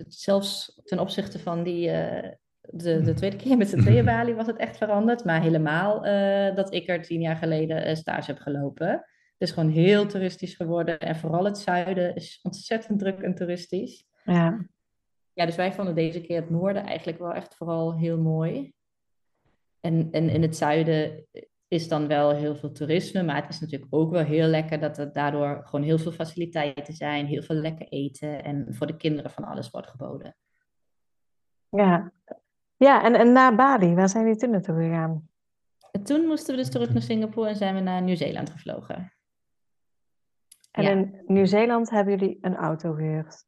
zelfs ten opzichte van die de, de tweede keer met z'n <laughs> tweeën Bali was het echt veranderd. Maar helemaal uh, dat ik er tien jaar geleden uh, stage heb gelopen. Het is gewoon heel toeristisch geworden. En vooral het zuiden is ontzettend druk en toeristisch. Ja. Ja, dus wij vonden deze keer het noorden eigenlijk wel echt vooral heel mooi. En, en in het zuiden is dan wel heel veel toerisme. Maar het is natuurlijk ook wel heel lekker dat er daardoor gewoon heel veel faciliteiten zijn. Heel veel lekker eten. En voor de kinderen van alles wordt geboden. Ja, ja, en, en na Bali, waar zijn jullie toen naartoe gegaan? toen moesten we dus terug naar Singapore en zijn we naar Nieuw-Zeeland gevlogen. En in Nieuw-Zeeland hebben jullie een auto gehuurd?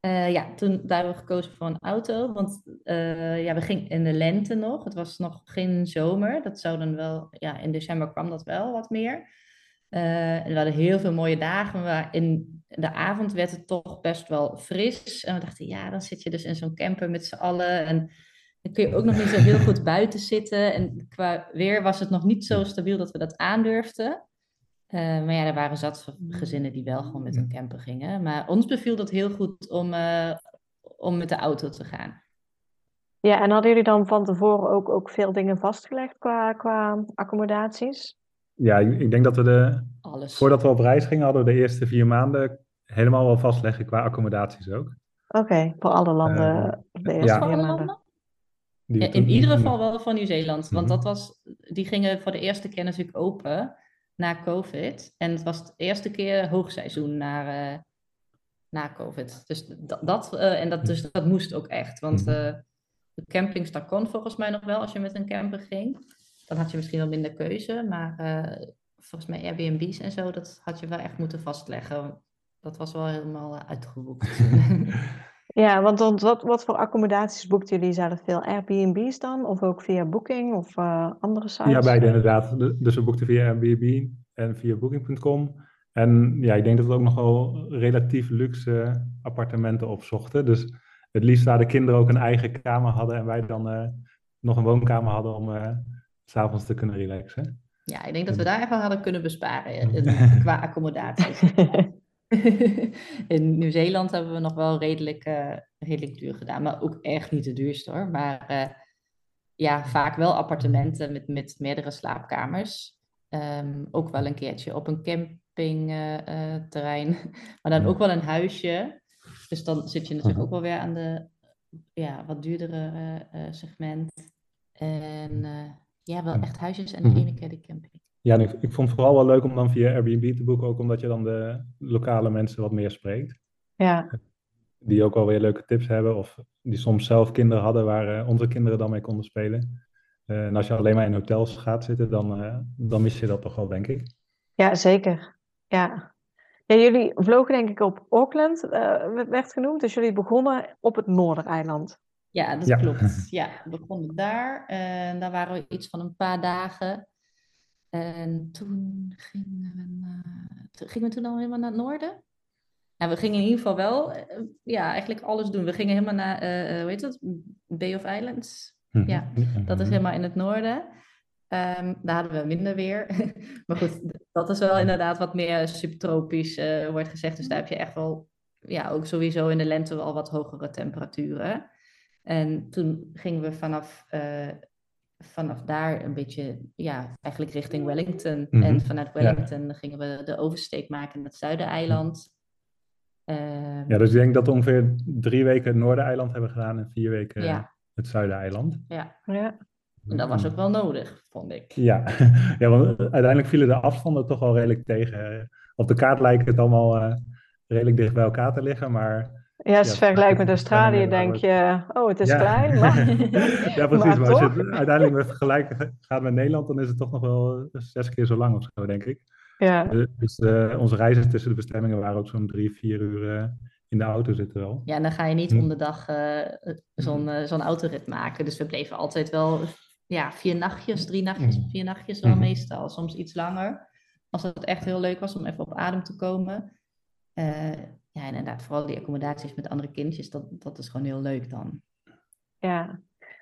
Uh, ja, toen daar hebben we gekozen voor een auto. Want uh, ja, we gingen in de lente nog. Het was nog geen zomer. Dat zou dan wel, ja, in december kwam dat wel wat meer. Uh, en we hadden heel veel mooie dagen. Maar in de avond werd het toch best wel fris. En we dachten, ja, dan zit je dus in zo'n camper met z'n allen. En dan kun je ook nog niet zo heel goed buiten zitten. En qua weer was het nog niet zo stabiel dat we dat aandurfden. Uh, maar ja, er waren zat gezinnen die wel gewoon met een camper gingen. Maar ons beviel dat heel goed om, uh, om met de auto te gaan. Ja, en hadden jullie dan van tevoren ook, ook veel dingen vastgelegd qua, qua accommodaties? Ja, ik denk dat we de. Alles. Voordat we op reis gingen, hadden we de eerste vier maanden helemaal wel vastleggen qua accommodaties ook. Oké, voor alle landen. Uh, de eerste vier maanden. Ja, in ieder geval wel van Nieuw-Zeeland. Want mhm. dat was, die gingen voor de eerste keer natuurlijk open na COVID. En het was de eerste keer hoogseizoen na, uh, na COVID. Dus dat, dat uh, en dat, dus dat moest ook echt. Want uh, de campings, dat kon volgens mij nog wel als je met een camper ging. Dan had je misschien wel minder keuze. Maar volgens mij Airbnb's en zo, dat had je wel echt moeten vastleggen. Dat was wel helemaal uitgeboekt. <laughs> <laughs> Ja, want, wat, wat voor accommodaties boekten jullie zelf veel? Airbnb's dan? Of ook via Booking of uh, andere sites? Ja, beide inderdaad. Dus we boekten via Airbnb en via Booking.com. En ja, ik denk dat we ook nog wel relatief luxe appartementen opzochten. Dus het liefst waar de kinderen ook een eigen kamer hadden en wij dan uh, nog een woonkamer hadden om uh, s'avonds te kunnen relaxen. Ja, ik denk dat we daar even hadden kunnen besparen <laughs> qua accommodaties. <laughs> <laughs> in Nieuw-Zeeland hebben we nog wel redelijk, uh, redelijk duur gedaan, maar ook echt niet de duurste hoor. Maar uh, ja, vaak wel appartementen met, met meerdere slaapkamers. Um, ook wel een keertje op een campingterrein, uh, <laughs> maar dan ook wel een huisje. Dus dan zit je natuurlijk ook wel weer aan de ja, wat duurdere segment. En ja, wel echt huisjes en de ene keer de camping. Ja, ik, ik vond het vooral wel leuk om dan via Airbnb te boeken, ook omdat je dan de lokale mensen wat meer spreekt. Ja. Die ook wel weer leuke tips hebben, of die soms zelf kinderen hadden waar uh, onze kinderen dan mee konden spelen. en als je alleen maar in hotels gaat zitten, dan, dan mis je dat toch wel, denk ik. Ja, zeker. Ja. ja jullie vlogen denk ik op Auckland, werd genoemd. Dus jullie begonnen op het Noordereiland. Ja, dat klopt. <laughs> Ja, we begonnen daar. En daar waren we iets van een paar dagen. En toen gingen we, gingen we toen al helemaal naar het noorden. Ja, we gingen in ieder geval wel, eh, ja, eigenlijk alles doen. We gingen helemaal naar, uh, hoe heet dat? Bay of Islands. Mhm. Ja, dat is helemaal in het noorden. Um, daar hadden we minder weer. <laughs> maar goed, dat is wel inderdaad wat meer subtropisch uh, wordt gezegd. Dus daar heb je echt wel, ja, ook sowieso in de lente wel wat hogere temperaturen. En toen gingen we vanaf, uh, vanaf daar een beetje, ja, eigenlijk richting Wellington. En mhm. vanuit Wellington gingen we de oversteek maken naar het Zuidereiland. Uh, ja, dus ik denk dat we ongeveer drie weken het Noordereiland hebben gedaan en vier weken ja. het Zuidereiland. Ja. ja. En dat was ook wel nodig, vond ik. Ja, <laughs> ja want uiteindelijk vielen de afstanden toch wel redelijk tegen. Op de kaart lijkt het allemaal uh, redelijk dicht bij elkaar te liggen, maar ja, als je het vergelijkt met Australië, denk je, oh, het is klein. Maar... <laughs> ja, precies. <laughs> Maar, als je het uiteindelijk met vergelijken gaat met Nederland, dan is het toch nog wel zes keer zo lang of zo, denk ik. Ja. Eh, dus uh, onze reizen tussen de bestemmingen waren ook zo'n drie, vier uur uh, in de auto zitten wel. Ja, dan ga je niet hm. om de dag zo'n zo'n autorit maken. Dus we bleven altijd wel ja, vier nachtjes, drie nachtjes, hm. vier nachtjes wel hm. meestal. Soms iets langer. Als het echt heel leuk was om even op adem te komen. Ja, en inderdaad, vooral die accommodaties met andere kindjes, dat, dat is gewoon heel leuk dan. Ja,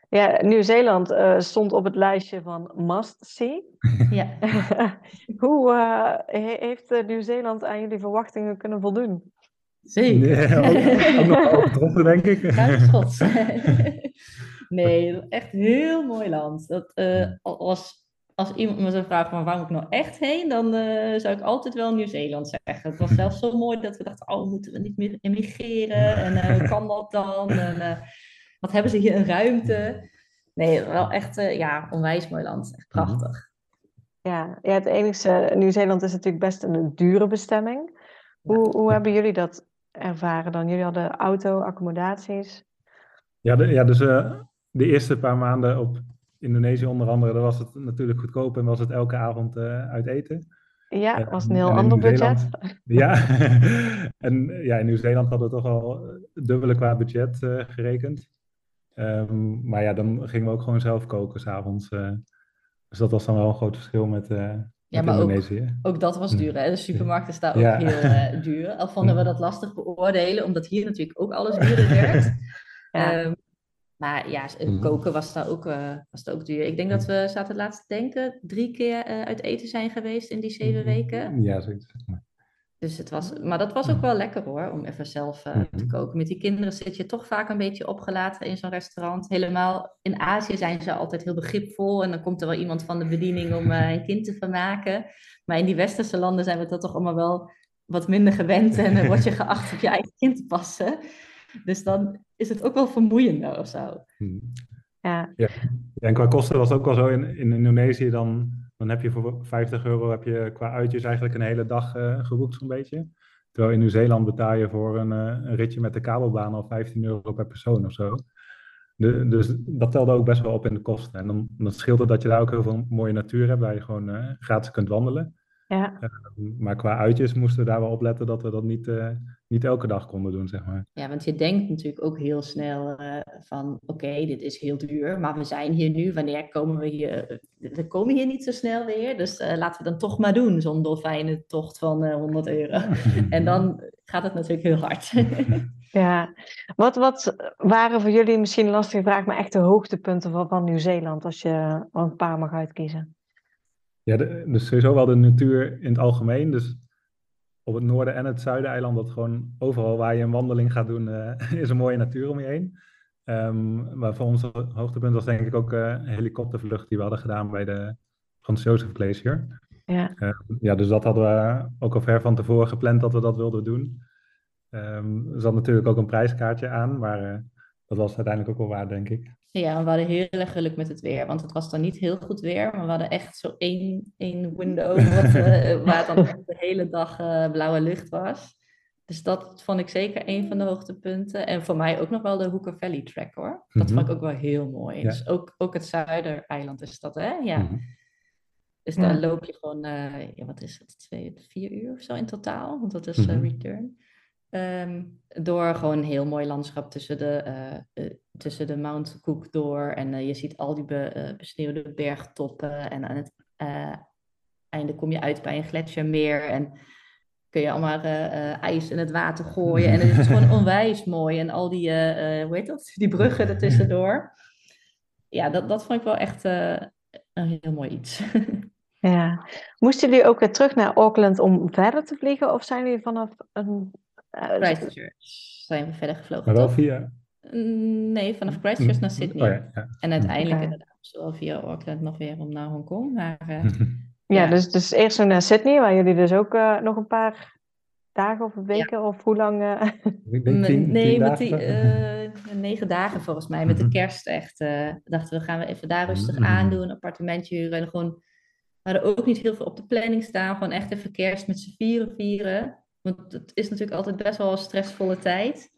ja Nieuw-Zeeland uh, stond op het lijstje van must see. Ja. <laughs> Hoe uh, heeft uh, Nieuw-Zeeland aan jullie verwachtingen kunnen voldoen? Zeker. Nee, <laughs> ook, nog overtroffen, denk ik. Ruimschot. <laughs> nee, echt heel mooi land. Dat was als iemand me zou vragen van waar moet ik nou echt heen, dan uh, zou ik altijd wel Nieuw-Zeeland zeggen. Het was zelfs zo mooi dat we dachten, oh, moeten we niet meer emigreren? En uh, hoe kan dat dan? En uh, wat hebben ze hier een ruimte? Nee, wel echt, ja, onwijs mooi land. Echt mhm. prachtig. Ja, ja het enige, Nieuw-Zeeland is natuurlijk best een dure bestemming. Hoe, hoe hebben jullie dat ervaren dan? Jullie hadden auto, accommodaties? Ja, de, ja dus de eerste paar maanden op Indonesië onder andere, daar was het natuurlijk goedkoop en was het elke avond uh, uit eten. Ja, het was een heel ander budget. Ja, <laughs> en ja, in Nieuw-Zeeland hadden we toch al dubbele qua budget uh, gerekend. Um, maar ja, dan gingen we ook gewoon zelf koken s'avonds. Uh, dus dat was dan wel een groot verschil met, uh, ja, maar Indonesië. Ook, ook dat was duur. Hè? De supermarkten staan ook ja. heel duur. Al vonden we dat lastig beoordelen, omdat hier natuurlijk ook alles duurder werd. <laughs> ja. Um, maar ja, mhm. koken was daar ook, uh, was daar ook duur. Ik denk dat we, zaten laatst denken, drie keer uh, uit eten zijn geweest in die zeven mhm. weken. Ja, zoiets. Dus het was, maar dat was ook wel lekker hoor, om even zelf uh, te mhm. koken. Met die kinderen zit je toch vaak een beetje opgelaten in zo'n restaurant. Helemaal in Azië zijn ze altijd heel begripvol en dan komt er wel iemand van de bediening om een kind te vermaken. Maar in die westerse landen zijn we dat toch allemaal wel wat minder gewend en dan word je <laughs> geacht op je eigen kind te passen. Dus dan is het ook wel vermoeiender of zo. Hmm. Ja. ja. En qua kosten was het ook wel zo in, in Indonesië, dan, dan heb je voor 50 euro heb je qua uitjes eigenlijk een hele dag uh, geboekt zo'n beetje. Terwijl in Nieuw-Zeeland betaal je voor een, uh, een, ritje met de kabelbaan al 15 euro per persoon of zo. De, dus dat telde ook best wel op in de kosten. En dan, dan scheelt het dat je daar ook heel veel mooie natuur hebt, waar je gewoon uh, gratis kunt wandelen. Ja. Ehm, maar qua uitjes moesten we daar wel op letten dat we dat niet, niet elke dag konden doen, zeg maar. Ja, want je denkt natuurlijk ook heel snel uh, van, oké, dit is heel duur, maar we zijn hier nu, wanneer komen we hier? We komen hier niet zo snel weer, dus uh, laten we dan toch maar doen, zo'n dolfijnen tocht van 100 euro. <laughs> en dan gaat het natuurlijk heel hard. <laughs> ja, wat, wat waren voor jullie misschien lastige vraag, maar echt de hoogtepunten van, van Nieuw-Zeeland, als je een paar mag uitkiezen? Ja, dus sowieso wel de natuur in het algemeen. Dus op het noorden en het zuiden-eiland, dat gewoon overal waar je een wandeling gaat doen, uh, <laughs> is een mooie natuur om je heen. Um, maar voor ons hoogtepunt was denk ik ook uh, een helikoptervlucht die we hadden gedaan bij de Frans Joseph Glacier. Ja. Uh, ja, dus dat hadden we ook al ver van tevoren gepland dat we dat wilden doen. Um, er zat natuurlijk ook een prijskaartje aan, maar dat was uiteindelijk ook wel waar, denk ik. Ja, we hadden heel erg geluk met het weer. Want het was dan niet heel goed weer. Maar we hadden echt zo één, één window <laughs> wat, uh, waar dan de hele dag uh, blauwe lucht was. Dus dat vond ik zeker een van de hoogtepunten. En voor mij ook nog wel de Hooker Valley Track hoor. Dat vond ik ook wel heel mooi. Dus ook, ook het Zuidereiland is dat, hè? Ja. Mhm. Dus daar loop je gewoon, uh, ja, wat is het, twee, vier uur of zo in totaal. Want dat is uh, return. Ehm, door gewoon een heel mooi landschap tussen de, uh, tussen de Mount Cook door. En je ziet al die be, besneeuwde bergtoppen. En aan het einde kom je uit bij een gletsjermeer. En kun je allemaal ijs in het water gooien. En het is gewoon <laughs> onwijs mooi. En al die, hoe heet dat? Die bruggen ertussendoor. Ja, dat, dat vond ik wel echt een heel mooi iets. <laughs> Ja. Moesten jullie ook weer terug naar Auckland om verder te vliegen? Of zijn jullie vanaf een... Uh, Christchurch zijn we verder gevlogen, Maar wel via... Nee, vanaf Christchurch naar Sydney. Oh, ja, En uiteindelijk inderdaad zowel via Auckland nog weer om naar Hongkong. Maar, <laughs> uh, ja, Dus, dus eerst naar Sydney, waar jullie dus ook uh, nog een paar dagen of weken of hoe lang? Uh... Tien, nee, met die negen dagen volgens mij. Met de mhm. kerst echt. dachten we gaan we even daar rustig mm aan doen, appartementje huren en gewoon we hadden ook niet heel veel op de planning staan. Gewoon echt even kerst met z'n vieren vieren. Want het is natuurlijk altijd best wel een stressvolle tijd.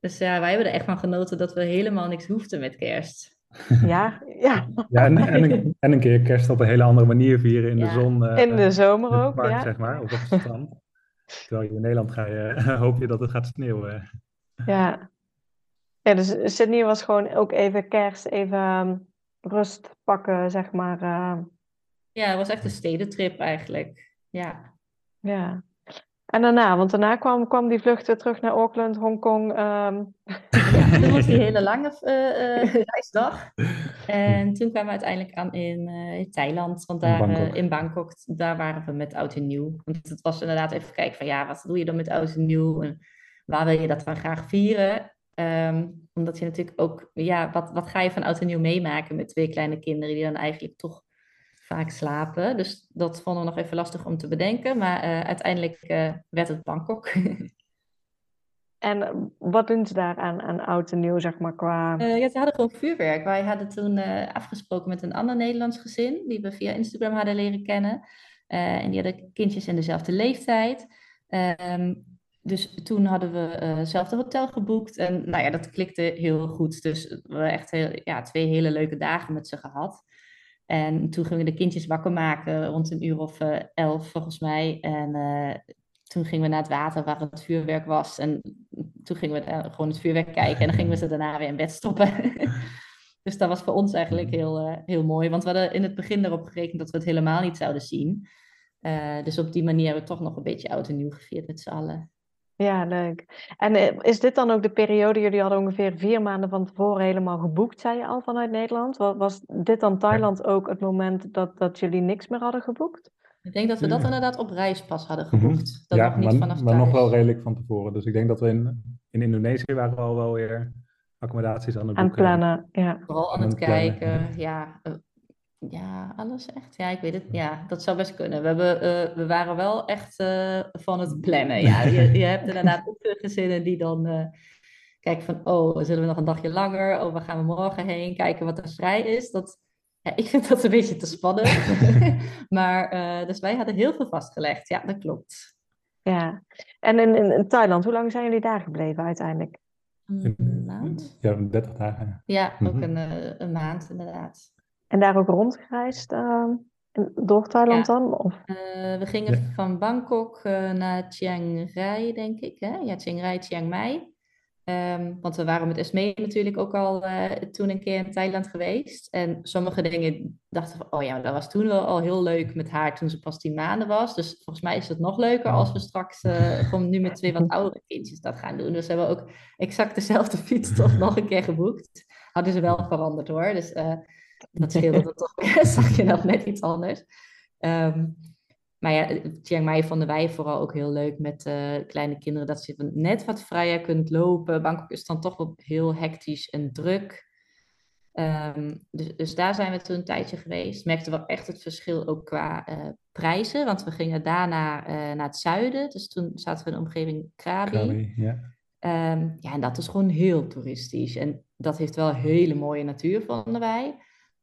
Dus ja, wij hebben er echt van genoten dat we helemaal niks hoefden met kerst. Ja, ja. ja en, en, een, en een keer kerst op een hele andere manier vieren in de zon. Uh, in de zomer ook, park, ja. zeg maar, of op het strand. Terwijl je in Nederland ga je, <laughs> hoop je dat het gaat sneeuwen. Ja. Ja, dus Sydney was gewoon ook even kerst, even ehm, rust pakken, zeg maar. Uh, ja, het was echt een stedentrip eigenlijk. Ja. Ja. En daarna, want daarna kwam, kwam die vlucht weer terug naar Auckland, Hongkong. Um... Ja, toen was die <laughs> hele lange uh, <laughs> reisdag. En toen kwamen we uiteindelijk aan in, uh, in Thailand. Want daar in Bangkok. in Bangkok, daar waren we met oud en nieuw. Want het was inderdaad even kijken van ja, wat doe je dan met oud en nieuw? En waar wil je dat dan graag vieren? Um, omdat je natuurlijk ook, ja, wat, wat ga je van oud en nieuw meemaken met twee kleine kinderen die dan eigenlijk toch vaak slapen. Dus dat vonden we nog even lastig om te bedenken. Maar uh, uiteindelijk uh, werd het Bangkok. <laughs> en eh, wat doen ze daar aan, aan oud en nieuw, zeg maar, qua... Uh, ja, ze hadden gewoon vuurwerk. Wij hadden toen afgesproken met een ander Nederlands gezin... die we via Instagram hadden leren kennen. en die hadden kindjes in dezelfde leeftijd. Um, dus toen hadden we hetzelfde hotel geboekt. En nou ja, dat klikte heel goed. Dus we hebben echt heel, ja, twee hele leuke dagen met ze gehad. En toen gingen we de kindjes wakker maken rond een uur of uh, elf volgens mij. En uh, toen gingen we naar het water waar het vuurwerk was. En toen gingen we gewoon het vuurwerk kijken. En dan gingen we ze daarna weer in bed stoppen. <laughs> dus dat was voor ons eigenlijk heel, uh, heel mooi. Want we hadden in het begin erop gerekend dat we het helemaal niet zouden zien. dus op die manier hebben we toch nog een beetje oud en nieuw gevierd met z'n allen. Ja, leuk. En eh, is dit dan ook de periode, jullie hadden ongeveer vier maanden van tevoren helemaal geboekt, zei je al, vanuit Nederland? Was dit dan Thailand ook het moment dat, dat jullie niks meer hadden geboekt? Ik denk dat we dat inderdaad op reis pas hadden mhm. geboekt. Dat ja, nog niet maar, vanaf maar nog wel redelijk van tevoren. Dus ik denk dat we in, in Indonesië waren we al wel weer accommodaties aan het boeken. Aan plannen, ja. Vooral aan, het kijken, ja. Eh, ja, alles echt. Ja, ik weet het. Ja, dat zou best kunnen. We, hebben, uh, we waren wel echt uh, van het plannen. Ja, je, je hebt inderdaad ook gezinnen die dan uh, kijken van... Oh, zullen we nog een dagje langer? Oh, waar gaan we morgen heen? Kijken wat er vrij is. Dat, ja, ik vind dat een beetje te spannend. <laughs> maar, dus wij hadden heel veel vastgelegd. Ja, dat klopt. Ja. En in, in, in Thailand, hoe lang zijn jullie daar gebleven uiteindelijk? Een maand? Ja, 30 dagen. Ja, ook mhm. een, een maand inderdaad. En daar ook rondgereisd uh, door Thailand dan? Of? Uh, we gingen van Bangkok uh, naar Chiang Rai, denk ik. Hè? Ja, Chiang Rai, Chiang Mai. Um, want we waren met Esme natuurlijk ook al uh, toen een keer in Thailand geweest. En sommige dingen dachten van, oh ja, dat was toen wel al heel leuk met haar toen ze pas tien maanden was. Dus volgens mij is het nog leuker als we straks gewoon nu met twee wat <laughs> oudere kindjes dat gaan doen. Dus we hebben ook exact dezelfde fiets toch nog een keer geboekt. Hadden ze wel veranderd hoor. Dus dat scheelde dat toch, <laughs> zag je dat net iets anders. Um, maar ja, Chiang Mai vonden wij vooral ook heel leuk met uh, kleine kinderen. Dat je net wat vrijer kunt lopen. Bangkok is dan toch wel heel hectisch en druk. Um, dus, dus, daar zijn we toen een tijdje geweest. Merkten we echt het verschil ook qua uh, prijzen. Want we gingen daarna uh, naar het zuiden. Dus toen zaten we in de omgeving Krabi. Krabi ja. Um, ja, en dat is gewoon heel toeristisch. En dat heeft wel hele mooie natuur, vonden wij.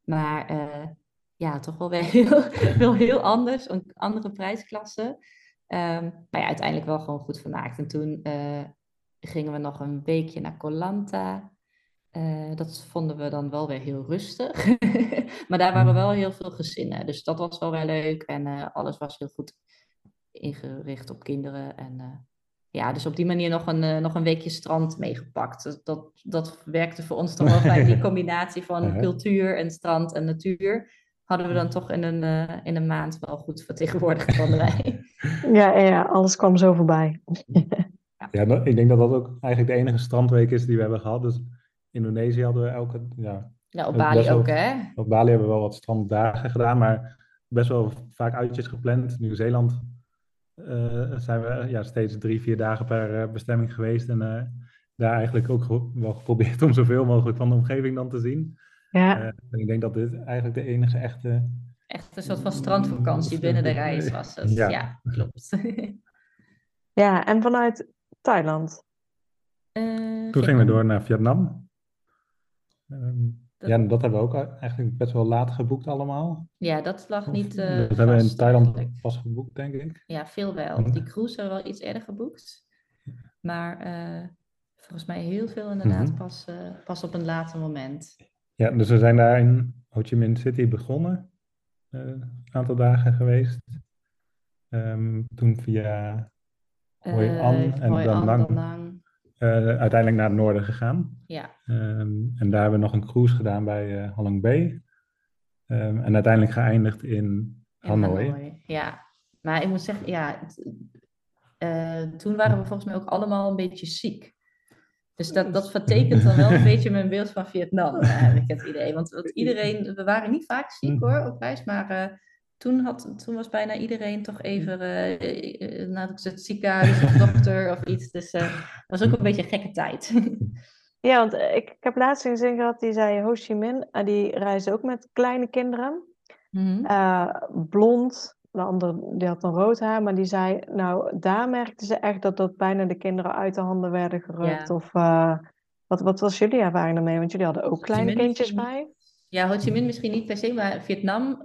Maar uh, ja, toch wel weer <laughs> heel, heel anders, een andere prijsklasse. Um, maar ja, uiteindelijk wel gewoon goed vermaakt. En toen uh, gingen we nog een weekje naar Colanta. Uh, dat vonden we dan wel weer heel rustig. <laughs> maar daar waren wel heel veel gezinnen. Dus dat was wel weer leuk. En alles was heel goed ingericht op kinderen. En ja, dus op die manier nog een, nog een weekje strand meegepakt. Dat, dat, dat werkte voor ons toch wel bij die <laughs> combinatie van cultuur en strand en natuur hadden we dan toch in een, uh, in een maand wel goed vertegenwoordigd, vonden wij. <laughs> Ja, ja, alles kwam zo voorbij. ja, ik denk dat dat ook eigenlijk de enige strandweek is die we hebben gehad. Dus Indonesië hadden we elke... Ja, ja op Bali ook, hè? Op Bali hebben we wel wat stranddagen gedaan, maar best wel vaak uitjes gepland. Nieuw-Zeeland zijn we ja, steeds drie, vier dagen per uh, bestemming geweest. En daar eigenlijk ook wel geprobeerd <laughs> om zoveel mogelijk van de omgeving dan te zien. Ja. Uh, en ik denk dat dit eigenlijk de enige echte... Echt een soort van strandvakantie binnen de reis <laughs> was het. Ja, ja klopt. <laughs> ja, en vanuit Thailand? Uh, Toen gingen we door naar Vietnam. Um, dat... Ja, dat hebben we ook eigenlijk best wel laat geboekt allemaal. Ja, dat lag niet uh, Dat hebben we in Thailand pas geboekt, denk ik. Ja, veel wel. Die cruise hebben we wel iets eerder geboekt. Maar volgens mij heel veel inderdaad mhm. pas, pas op een later moment. Ja, dus we zijn daar in Ho Chi Minh City begonnen. Een aantal dagen geweest. Um, toen via Hoi An en Hoi Dan Nang. Uh, uiteindelijk naar het noorden gegaan. Ja. Um, en daar hebben we nog een cruise gedaan bij uh, Halong Bay. Um, en uiteindelijk geëindigd in Hanoi. Hanoi. Ja, maar ik moet zeggen, ja, toen waren we volgens mij ook allemaal een beetje ziek. Dus dat, dat vertekent dan wel een <laughs> beetje mijn beeld van Vietnam, heb ik het idee. Want, iedereen, we waren niet vaak ziek hoor, op reis, maar toen, had, toen was bijna iedereen toch even uh, naar het ziekenhuis of dokter of iets. Dus dat was ook een beetje een gekke tijd. <laughs> Ja, want ik, ik heb laatst een zin gehad die zei Ho Chi Minh, die reisde ook met kleine kinderen. Mm -hmm. blond, de andere die had dan rood haar, maar die zei, nou, daar merkte ze echt dat dat bijna de kinderen uit de handen werden gerukt. Of wat, wat was jullie ervaring daarmee? Want jullie hadden ook kleine kindjes bij. Ja, Ho Chi Minh misschien niet per se, maar Vietnam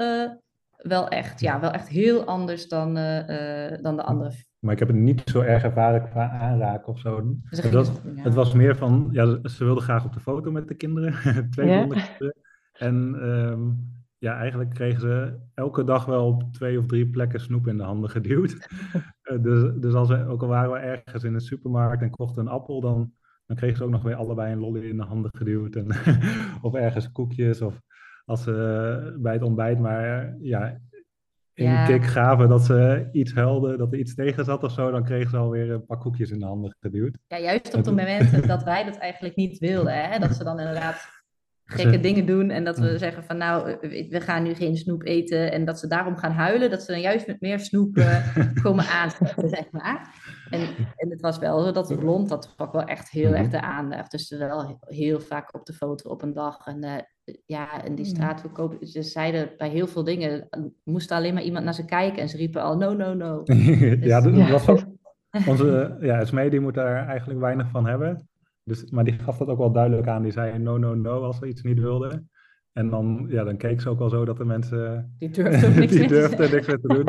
wel echt, ja, wel echt heel anders dan, uh, dan de andere. Maar ik heb het niet zo erg ervaren qua aanraken of zo. Dus het, was, het was meer van, ja, ze wilden graag op de foto met de kinderen, <laughs> twee ja. kinderen. En um, ja, eigenlijk kregen ze elke dag wel op twee of drie plekken snoep in de handen <laughs> geduwd. <laughs> Eh, dus, dus als we, ook al waren we ergens in de supermarkt en kochten een appel, dan, dan kregen ze ook nog weer allebei een lolly in de handen geduwd. En, of ergens koekjes. Of als ze bij het ontbijt maar ja, in ja. kick gaven dat ze iets huilden, dat er iets tegen zat of zo, dan kregen ze alweer een paar koekjes in de handen geduwd. Ja, juist op de momenten <laughs> dat wij dat eigenlijk niet wilden. Hè? Dat ze dan inderdaad gekke dingen doen en dat we zeggen van nou, we gaan nu geen snoep eten en dat ze daarom gaan huilen, dat ze dan juist met meer snoep uh, <laughs> komen aanzetten, zeg maar. En, en het was wel zo dat blond, dat trok wel echt heel erg de aandacht. Dus wel heel vaak op de foto op een dag. En uh, ja, en die straatverkoop, ze zeiden bij heel veel dingen, moest alleen maar iemand naar ze kijken en ze riepen al no, no, no. <laughs> ja, dat, dus was ook, <laughs> onze ja, SME moet daar eigenlijk weinig van hebben. Dus, maar die gaf dat ook wel duidelijk aan. Die zei no, no, no als ze iets niet wilden. En dan, ja, dan keek ze ook wel zo dat de mensen... <laughs> Die durfden niks, die durfden niks meer te doen.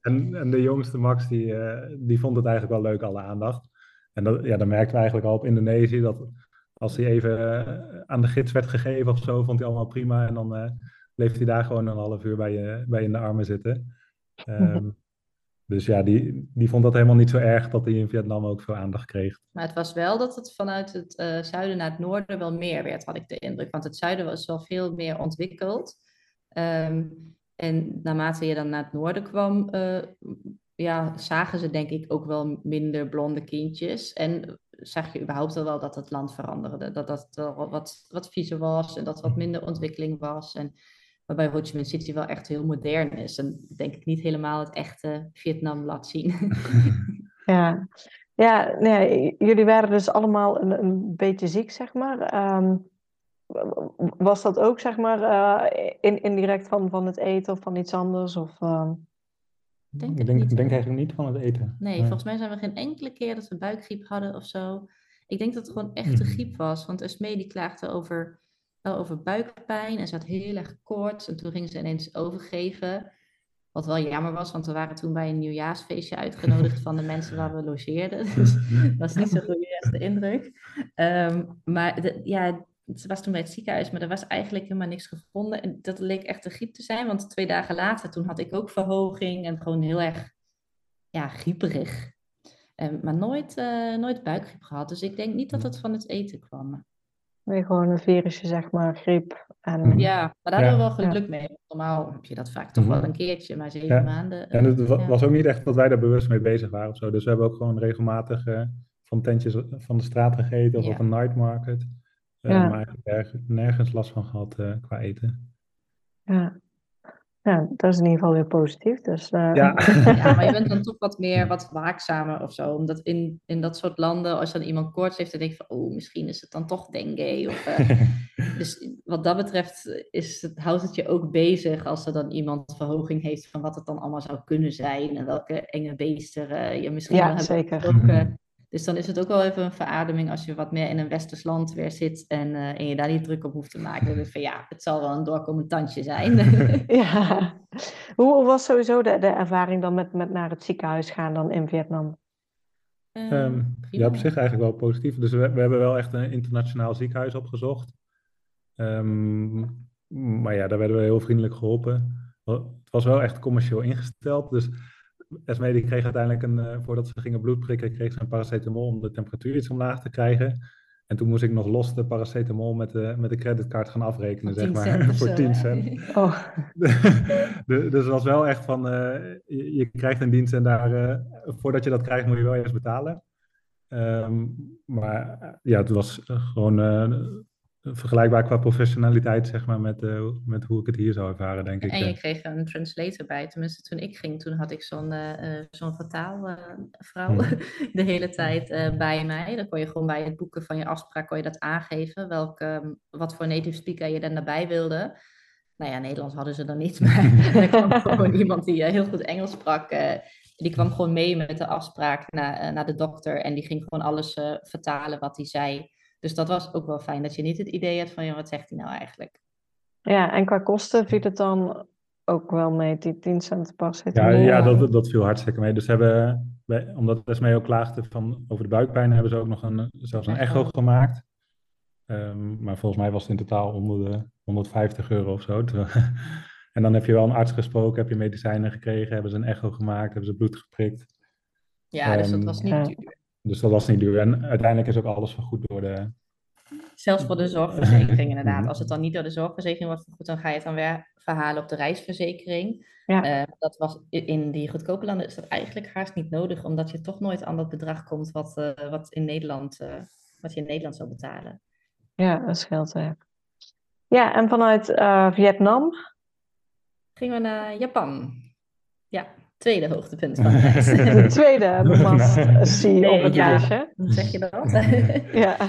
en, en de jongste Max, die, uh, die vond het eigenlijk wel leuk, alle aandacht. En dat, ja, dan merkten we eigenlijk al op Indonesië dat als hij even uh, aan de gids werd gegeven of zo, vond hij allemaal prima. En dan uh, bleef hij daar gewoon een half uur bij je, bij je in de armen zitten. Um, <laughs> Dus ja, die, die vond dat helemaal niet zo erg dat hij in Vietnam ook veel aandacht kreeg. Maar het was wel dat het vanuit het uh, zuiden naar het noorden wel meer werd, had ik de indruk. Want het zuiden was wel veel meer ontwikkeld. Um, en naarmate je dan naar het noorden kwam, uh, ja, zagen ze denk ik ook wel minder blonde kindjes. En zag je überhaupt wel dat het land veranderde. Dat dat wat, wat viezer was en dat wat minder ontwikkeling was. En Waarbij Ho Chi Minh City wel echt heel modern is. En denk ik niet helemaal het echte Vietnam laat zien. <laughs> ja, ja nee, jullie waren dus allemaal een, een beetje ziek, zeg maar. Um, was dat ook, zeg maar, uh, in, indirect van, van het eten of van iets anders? Of, uh... denk ik denk, niet, denk eigenlijk niet van het eten. Nee, volgens mij zijn we geen enkele keer dat we buikgriep hadden of zo. Ik denk dat het gewoon echte hmm. griep was. Want Esmee die klaagde over over buikpijn en ze had heel erg koorts. En toen ging ze ineens overgeven. Wat wel jammer was, want we waren toen bij een nieuwjaarsfeestje uitgenodigd van de <laughs> mensen waar we logeerden. Dus <laughs> dat was niet zo'n goede eerste indruk. Ehm, maar de, ja, ze was toen bij het ziekenhuis, maar er was eigenlijk helemaal niks gevonden. En dat leek echt een griep te zijn, want twee dagen later, toen had ik ook verhoging en gewoon heel erg ja, grieperig. Um, maar nooit, uh, nooit buikgriep gehad. Dus ik denk niet dat het van het eten kwam. Nee, gewoon een virusje, zeg maar, griep. En... Ja, maar daar hebben we wel geluk mee. Normaal heb je dat vaak toch wel mhm. een keertje, maar zeven maanden. En het was ook niet echt dat wij daar bewust mee bezig waren of zo. Dus we hebben ook gewoon regelmatig uh, van tentjes van de straat gegeten of op een night market. Uh, maar eigenlijk nergens last van gehad uh, qua eten. Ja. Ja, dat is in ieder geval weer positief. Dus, uh... ja. <laughs> ja, maar je bent dan toch wat meer wat waakzamer of zo. Omdat in, in dat soort landen, als dan iemand koorts heeft, dan denk je van, oh, misschien is het dan toch dengue. Of, uh... <laughs> dus wat dat betreft is het, houdt het je ook bezig als er dan iemand verhoging heeft van wat het dan allemaal zou kunnen zijn. En welke enge beesten uh, je misschien ja, wel hebt zeker. Dus dan is het ook wel even een verademing als je wat meer in een westers land weer zit en, uh, en je daar niet druk op hoeft te maken. Dan denk van ja, het zal wel een doorkomend tandje zijn. <laughs> <laughs> ja. Hoe was sowieso de, de ervaring dan met, met naar het ziekenhuis gaan dan in Vietnam? Um, ja, op zich eigenlijk wel positief. Dus we, we hebben wel echt een internationaal ziekenhuis opgezocht. Um, maar ja, daar werden we heel vriendelijk geholpen. Het was wel echt commercieel ingesteld. Dus Esme die kreeg uiteindelijk, een, uh, voordat ze gingen bloed prikken, kreeg ze een paracetamol om de temperatuur iets omlaag te krijgen. En toen moest ik nog los de paracetamol met de, met de creditcard gaan afrekenen, zeg maar, <laughs> voor 10 cent. <laughs> Oh. <laughs> dus het was wel echt van, uh, je, je, krijgt een dienst en daar, uh, voordat je dat krijgt moet je wel eerst betalen. Um, maar ja, het was gewoon vergelijkbaar qua professionaliteit, zeg maar, met, uh, met hoe ik het hier zou ervaren, denk ik. En je kreeg een translator bij. Tenminste, toen ik ging, toen had ik zo'n uh, zo'n vertaalvrouw hmm. <laughs> de hele tijd bij mij. Dan kon je gewoon bij het boeken van je afspraak kon je dat aangeven, welke, wat voor native speaker je dan daarbij wilde. Nou ja, Nederlands hadden ze dan niet, <laughs> maar <laughs> er kwam gewoon iemand die heel goed Engels sprak. die kwam gewoon mee met de afspraak naar, naar de dokter en die ging gewoon alles vertalen wat hij zei. Dus dat was ook wel fijn, dat je niet het idee hebt van, ja, wat zegt hij nou eigenlijk? Ja, en qua kosten viel het dan ook wel mee, die 10 cent per Ja, ja dat, dat viel hartstikke mee. Dus hebben, wij, omdat mee ook klaagde van, over de buikpijn, hebben ze ook nog een, zelfs een echo gemaakt. Um, maar volgens mij was het in totaal onder de 150 euro of zo. <laughs> en dan heb je wel een arts gesproken, heb je medicijnen gekregen, hebben ze een echo gemaakt, hebben ze bloed geprikt. Ja, dus dat ehm, was niet duur. Dus dat was niet duur. En uiteindelijk is ook alles vergoed door de. Zelfs voor de zorgverzekering, inderdaad. Mhm. Als het dan niet door de zorgverzekering wordt vergoed, dan ga je het dan weer verhalen op de reisverzekering. Ja. Uh, dat was in die goedkope landen is dat eigenlijk haast niet nodig, omdat je toch nooit aan dat bedrag komt wat, uh, wat, in Nederland, uh, wat je in Nederland zou betalen. Ja, dat scheelt werk. Ja, en vanuit Vietnam? Gingen we naar Japan. Ja tweede hoogtepunt van de <laughs> reis. De tweede <laughs> must-see nee, op het ja. lijstje. zeg je dat? ja. <laughs>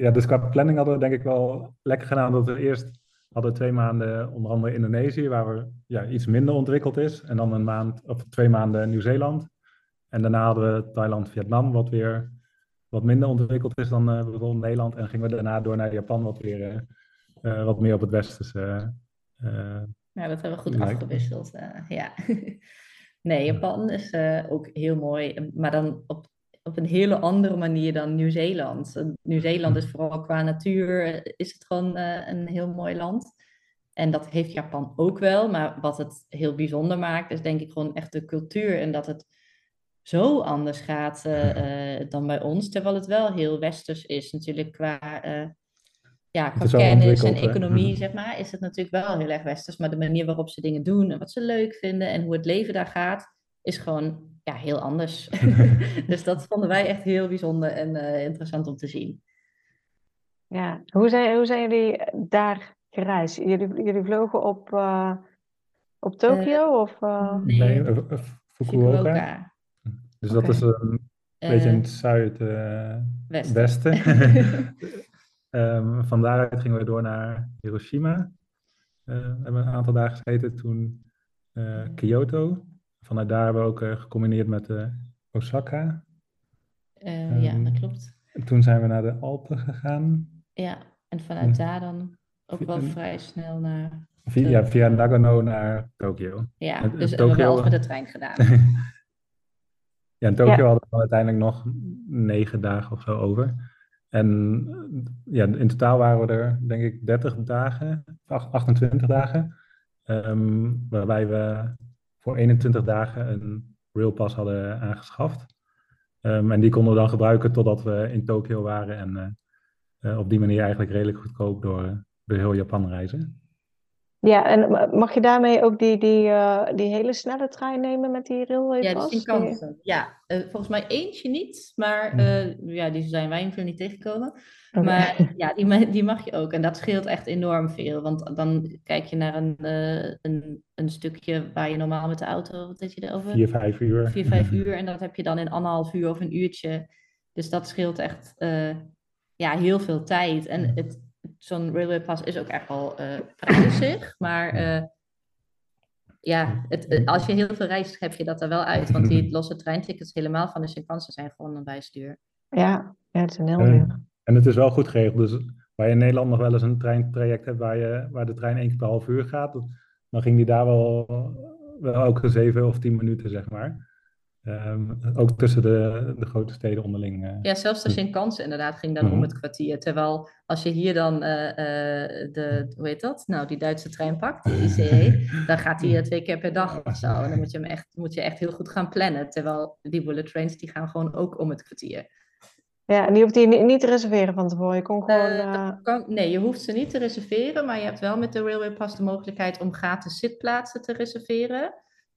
Ja, dus qua planning hadden we denk ik wel lekker gedaan dat we eerst hadden twee maanden onder andere Indonesië, waar we ja, iets minder ontwikkeld is. En dan een maand of twee maanden Nieuw-Zeeland. En daarna hadden we Thailand, Vietnam, wat weer wat minder ontwikkeld is dan uh, bijvoorbeeld Nederland. En gingen we daarna door naar Japan, wat weer uh, uh, wat meer op het westerse ja, dat hebben we goed afgewisseld. Uh, ja. <laughs> nee, Japan is uh, ook heel mooi, maar dan op, op een hele andere manier dan Nieuw-Zeeland. Nieuw-Zeeland is vooral qua natuur, is het gewoon uh, een heel mooi land. En dat heeft Japan ook wel, maar wat het heel bijzonder maakt, is denk ik gewoon echt de cultuur en dat het zo anders gaat dan bij ons, terwijl het wel heel westers is natuurlijk qua ja, qua kennis en economie, mhm. zeg maar, is het natuurlijk wel heel erg westers. Maar de manier waarop ze dingen doen en wat ze leuk vinden en hoe het leven daar gaat, is gewoon ja, heel anders. <laughs> <laughs> dus dat vonden wij echt heel bijzonder en uh, interessant om te zien. Ja, hoe zijn, hoe zijn jullie daar gereisd? Jullie, jullie vlogen op, uh, op Tokio? Uh, of, nee, nee Fukuoka. Dus dat is een beetje in het zuidwesten. <laughs> Um, van daaruit gingen we door naar Hiroshima. Uh, hebben een aantal dagen gezeten. Toen uh, Kyoto. Vanuit daar hebben we ook uh, gecombineerd met Osaka. Um, ja, dat klopt. Toen zijn we naar de Alpen gegaan. Ja, en vanuit daar dan ook wel vrij snel naar Via, via Nagano naar Tokio. Ja, dus Tokyo... hebben we wel met de trein gedaan. <laughs> ja, in Tokio hadden we uiteindelijk nog negen dagen of zo over. En ja, in totaal waren we er, denk ik, 30 dagen, 28 dagen. Ehm, waarbij we voor 21 dagen een railpass hadden aangeschaft. Um, en die konden we dan gebruiken totdat we in Tokio waren. En uh, op die manier eigenlijk redelijk goedkoop door, door heel Japan reizen. Ja, en mag je daarmee ook die, die, uh, die hele snelle trein nemen met die railway Ja, dat is kansen. Ja, uh, volgens mij eentje niet, maar uh, ja, die zijn wij veel niet tegengekomen. Okay. Maar <laughs> ja, die, die mag je ook. En dat scheelt echt enorm veel. Want dan kijk je naar een, een, een stukje waar je normaal met de auto, wat deed je erover? Vier, vijf uur. Vier, vijf <laughs> uur. En dat heb je dan in anderhalf uur of een uurtje. Dus dat scheelt echt ja, heel veel tijd. En het, zo'n railway pass is ook echt wel uh, prijzig. <clears throat> Maar uh, ja, het, als je heel veel reist, heb je dat er wel uit. Want die <laughs> losse treintickets helemaal van de Shinkansen zijn gewoon een bijstuur. Ja, ja het is een heel duur. En het is wel goed geregeld. Dus waar je in Nederland nog wel eens een treintraject hebt waar, je, waar de trein één keer per half uur gaat, dan ging die daar wel, wel ook zeven of tien minuten, zeg maar. Um, ook tussen de, de grote steden onderling. Uh. Ja, zelfs de Shinkansen inderdaad ging dan mm -hmm. om het kwartier. Terwijl als je hier dan uh, uh, de, hoe heet dat? Nou, die Duitse trein pakt, de ICE, <laughs> dan gaat hij twee keer per dag of zo. En dan moet je hem echt, moet je echt heel goed gaan plannen. Terwijl die bullet trains, die gaan gewoon ook om het kwartier. Ja, en die hoeft je niet te reserveren van tevoren. Je kon gewoon. Kan, nee, je hoeft ze niet te reserveren, maar je hebt wel met de Railway Pass de mogelijkheid om gratis zitplaatsen te reserveren.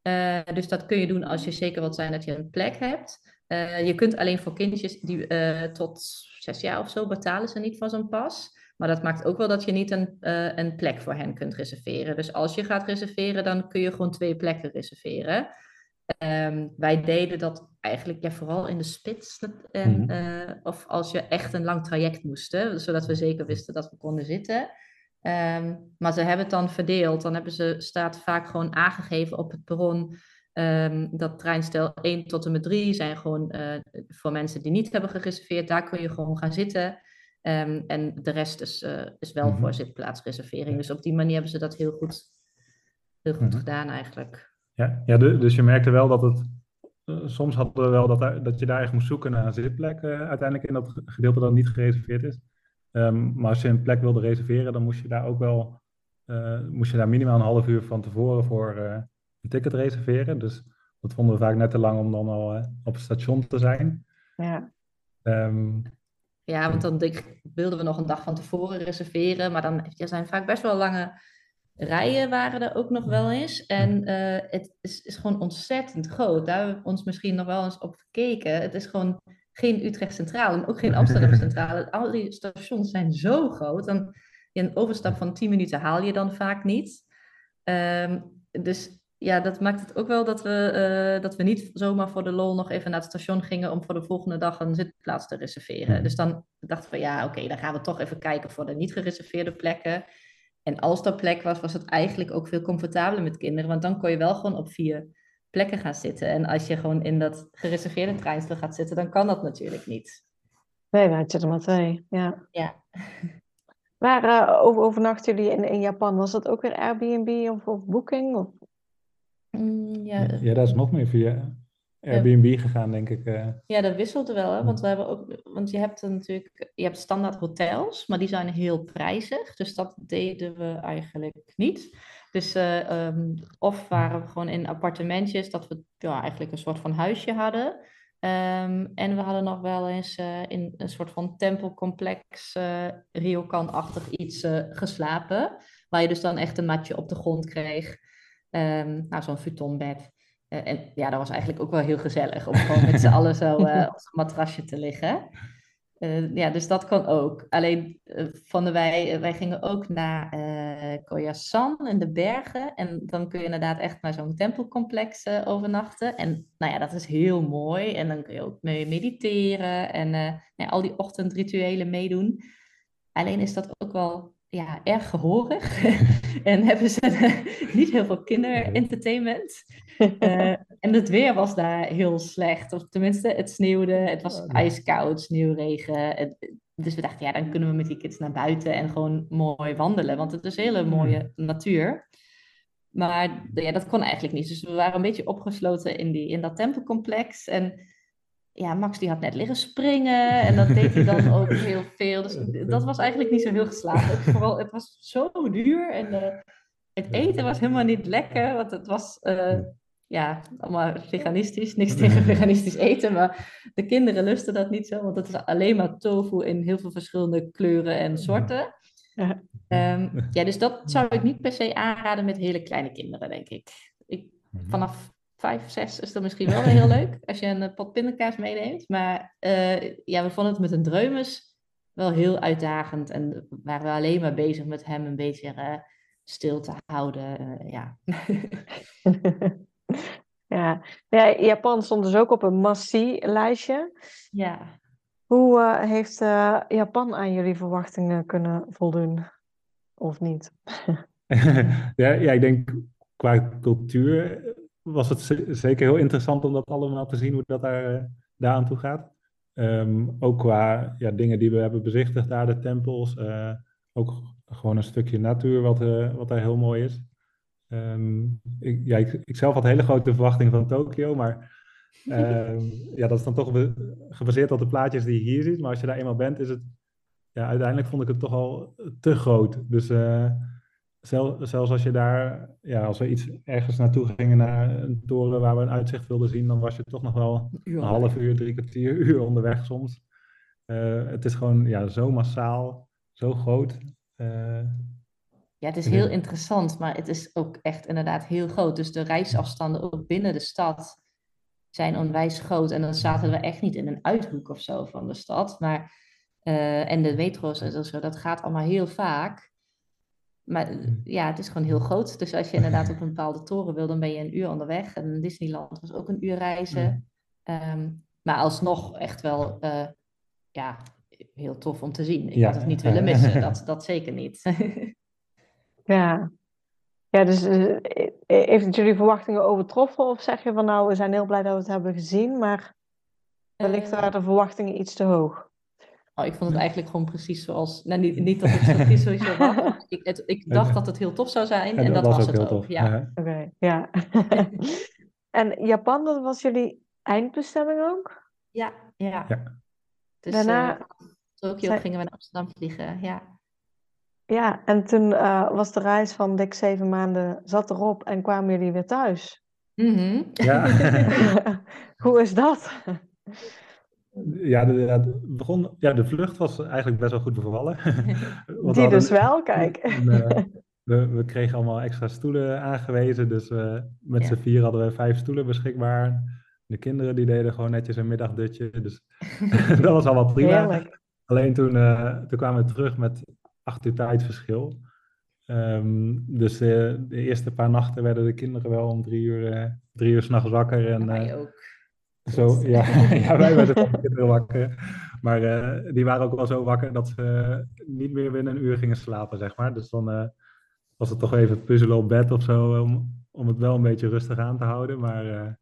Uh, dus dat kun je doen als je zeker wilt zijn dat je een plek hebt. Uh, je kunt alleen voor kindjes die uh, tot zes jaar of zo betalen ze niet voor zo'n pas. Maar dat maakt ook wel dat je niet een, een plek voor hen kunt reserveren. Dus als je gaat reserveren, dan kun je gewoon twee plekken reserveren. Um, wij deden dat eigenlijk ja, vooral in de spits. En, mm -hmm. of als je echt een lang traject moesten, zodat we zeker wisten dat we konden zitten. Um, maar ze hebben het dan verdeeld. Dan hebben ze, staat vaak gewoon aangegeven op het perron. Um, dat treinstel 1 tot en met 3 zijn gewoon uh, voor mensen die niet hebben gereserveerd. Daar kun je gewoon gaan zitten. Um, en de rest is, uh, is wel mm-hmm. voor zitplaatsreservering. Dus op die manier hebben ze dat heel goed, heel goed mm-hmm. gedaan eigenlijk. Ja, ja dus je merkte wel dat het... Uh, soms hadden we wel dat, dat je daar echt moest zoeken naar een zitplek. uiteindelijk in dat gedeelte dat niet gereserveerd is. Um, maar als je een plek wilde reserveren, dan moest je daar ook wel uh, moest je daar minimaal een half uur van tevoren voor uh, een ticket reserveren. Dus dat vonden we vaak net te lang om dan al uh, op het station te zijn. Ja. Um, ja, want dan wilden we nog een dag van tevoren reserveren, maar dan er zijn vaak best wel lange rijen waren er ook nog wel eens. En het is, is gewoon ontzettend groot. Daar hebben we ons misschien nog wel eens op gekeken. Het is gewoon geen Utrecht Centraal en ook geen Amsterdam <laughs> Centraal. Al die stations zijn zo groot. Dan, een overstap van 10 minuten haal je dan vaak niet. Um, dus ja, dat maakt het ook wel dat we, uh, dat we niet zomaar voor de lol nog even naar het station gingen om voor de volgende dag een zitplaats te reserveren. Dus dan dachten we, ja, oké, okay, dan gaan we toch even kijken voor de niet gereserveerde plekken. En als dat plek was, was het eigenlijk ook veel comfortabeler met kinderen, want dan kon je wel gewoon op vier plekken gaan zitten. En als je gewoon in dat gereserveerde treinstel gaat zitten, dan kan dat natuurlijk niet. Nee, wij zitten maar twee, ja. Ja. <laughs> Waar uh, over, overnachten jullie in, in Japan? Was dat ook weer Airbnb of, of Booking? Of? Mm, ja. ja, dat is nog meer via Airbnb gegaan, denk ik. Uh. Ja, dat wisselde wel, hè? want we hebben ook, want je hebt natuurlijk, je hebt standaard hotels, maar die zijn heel prijzig, dus dat deden we eigenlijk niet. Dus uh, um, of waren we gewoon in appartementjes, dat we ja, eigenlijk een soort van huisje hadden. Um, en we hadden nog wel eens uh, in een soort van tempelcomplex, uh, ryokan-achtig iets geslapen. Waar je dus dan echt een matje op de grond kreeg. Um, nou, zo'n futonbed. en ja, dat was eigenlijk ook wel heel gezellig om gewoon met z'n <laughs> allen zo op zo'n matrasje te liggen. Uh, ja, dus dat kan ook. Alleen van de wij, wij gingen ook naar uh, Koyasan in de bergen. En dan kun je inderdaad echt naar zo'n tempelcomplex overnachten. En nou ja, dat is heel mooi. En dan kun je ook mee mediteren en ja, al die ochtendrituelen meedoen. Alleen is dat ook wel ja, erg gehoorig. <laughs> en hebben ze <laughs> niet heel veel kinderentertainment. Uh, en het weer was daar heel slecht. Of tenminste, het sneeuwde. Het was ijskoud, sneeuwregen. Het, dus we dachten, ja, dan kunnen we met die kids naar buiten en gewoon mooi wandelen. Want het is hele hmm. mooie natuur. Maar ja, dat kon eigenlijk niet. Dus we waren een beetje opgesloten in, die, in dat tempelcomplex. En ja, Max die had net liggen springen. En dat deed hij dan ook <laughs> heel veel. Dus dat was eigenlijk niet zo heel geslaagd. Vooral, het was zo duur. En uh, het eten was helemaal niet lekker. Want het was... Uh, ja, allemaal veganistisch. Niks tegen veganistisch eten, maar de kinderen lusten dat niet zo, want het is alleen maar tofu in heel veel verschillende kleuren en soorten. Ja. Ehm, ja, dus dat zou ik niet per se aanraden met hele kleine kinderen, denk ik. ik mhm. vanaf vijf, zes is dat misschien wel heel leuk als je een eh, pot pindakaas meeneemt. Maar uh, ja, we vonden het met een dreumes wel heel uitdagend en waren we alleen maar bezig met hem een beetje uh, stil te houden. ja. <laughs> Ja. ja, Japan stond dus ook op een massie-lijstje. Ja. Hoe uh, heeft uh, Japan aan jullie verwachtingen kunnen voldoen? Of niet? <laughs> <laughs> ja, ja, ik denk qua cultuur was het zeker heel interessant om dat allemaal te zien, hoe dat daar, uh, daar aan toe gaat. Um, ook qua ja, dingen die we hebben bezichtigd daar, de tempels. ook gewoon een stukje natuur wat, wat daar heel mooi is. Ehm, ik, ik, zelf had hele grote verwachtingen van Tokio, maar ehm, ja, dat is dan toch gebaseerd op de plaatjes die je hier ziet. Maar als je daar eenmaal bent, is het, ja, uiteindelijk vond ik het toch al te groot. Dus zelfs als je daar, ja, als we iets ergens naartoe gingen naar een toren waar we een uitzicht wilden zien, dan was je toch nog wel een half uur, drie kwartier, <laughs> uur onderweg soms. Uh, het is gewoon ja, zo massaal, zo groot. Uh, ja, het is heel interessant, maar het is ook echt inderdaad heel groot. Dus de reisafstanden ook binnen de stad zijn onwijs groot. En dan zaten we echt niet in een uithoek of zo van de stad. Maar, uh, en de metro's en zo, dat gaat allemaal heel vaak. Maar mm. ja, het is gewoon heel groot. Dus als je <laughs> inderdaad op een bepaalde toren wil, dan ben je een uur onderweg. En Disneyland was ook een uur reizen. Um, maar alsnog echt wel uh, ja, heel tof om te zien. Ik had het niet willen missen, <laughs> dat, dat zeker niet. <laughs> Ja, ja dus uh, heeft het jullie verwachtingen overtroffen? Of zeg je van nou, we zijn heel blij dat we het hebben gezien, maar wellicht waren de verwachtingen iets te hoog? Oh, ik vond het eigenlijk gewoon precies zoals. Nou, niet, niet dat <laughs> het zo precies zoals was. Ik, ik dacht dat het heel tof zou zijn en, dat, was, het ook. Tof. Ja. Oké, ja. <laughs> en Japan, dat was jullie eindbestemming ook? Ja, ja. ja. Dus, Daarna. Uh, Tokio gingen we naar Amsterdam vliegen, ja. Ja, en toen uh, was de reis van dik zeven maanden zat erop en kwamen jullie weer thuis. Mm Ja. <laughs> Hoe is dat? Ja de, begon, ja, de vlucht was eigenlijk best wel goed bevallen. <laughs> Die dus wel, kijk. Eh, we, we, kregen allemaal extra stoelen aangewezen, dus uh, met ja. z'n vier hadden we vijf stoelen beschikbaar. De kinderen die deden gewoon netjes een middagdutje, dus <laughs> dat was allemaal prima. Heerlijk. Alleen toen, toen kwamen we terug met acht uur tijdverschil. Um, dus de, de, eerste paar nachten werden de kinderen wel om drie uur, drie uur s'nachts wakker. En, wij ook. Zo, ja, <laughs> ja, wij werden van de kinderen wakker. Maar uh, die waren ook wel zo wakker dat ze niet meer binnen een uur gingen slapen, zeg maar. Dus dan was het toch even puzzelen op bed of zo, om, om het wel een beetje rustig aan te houden. Maar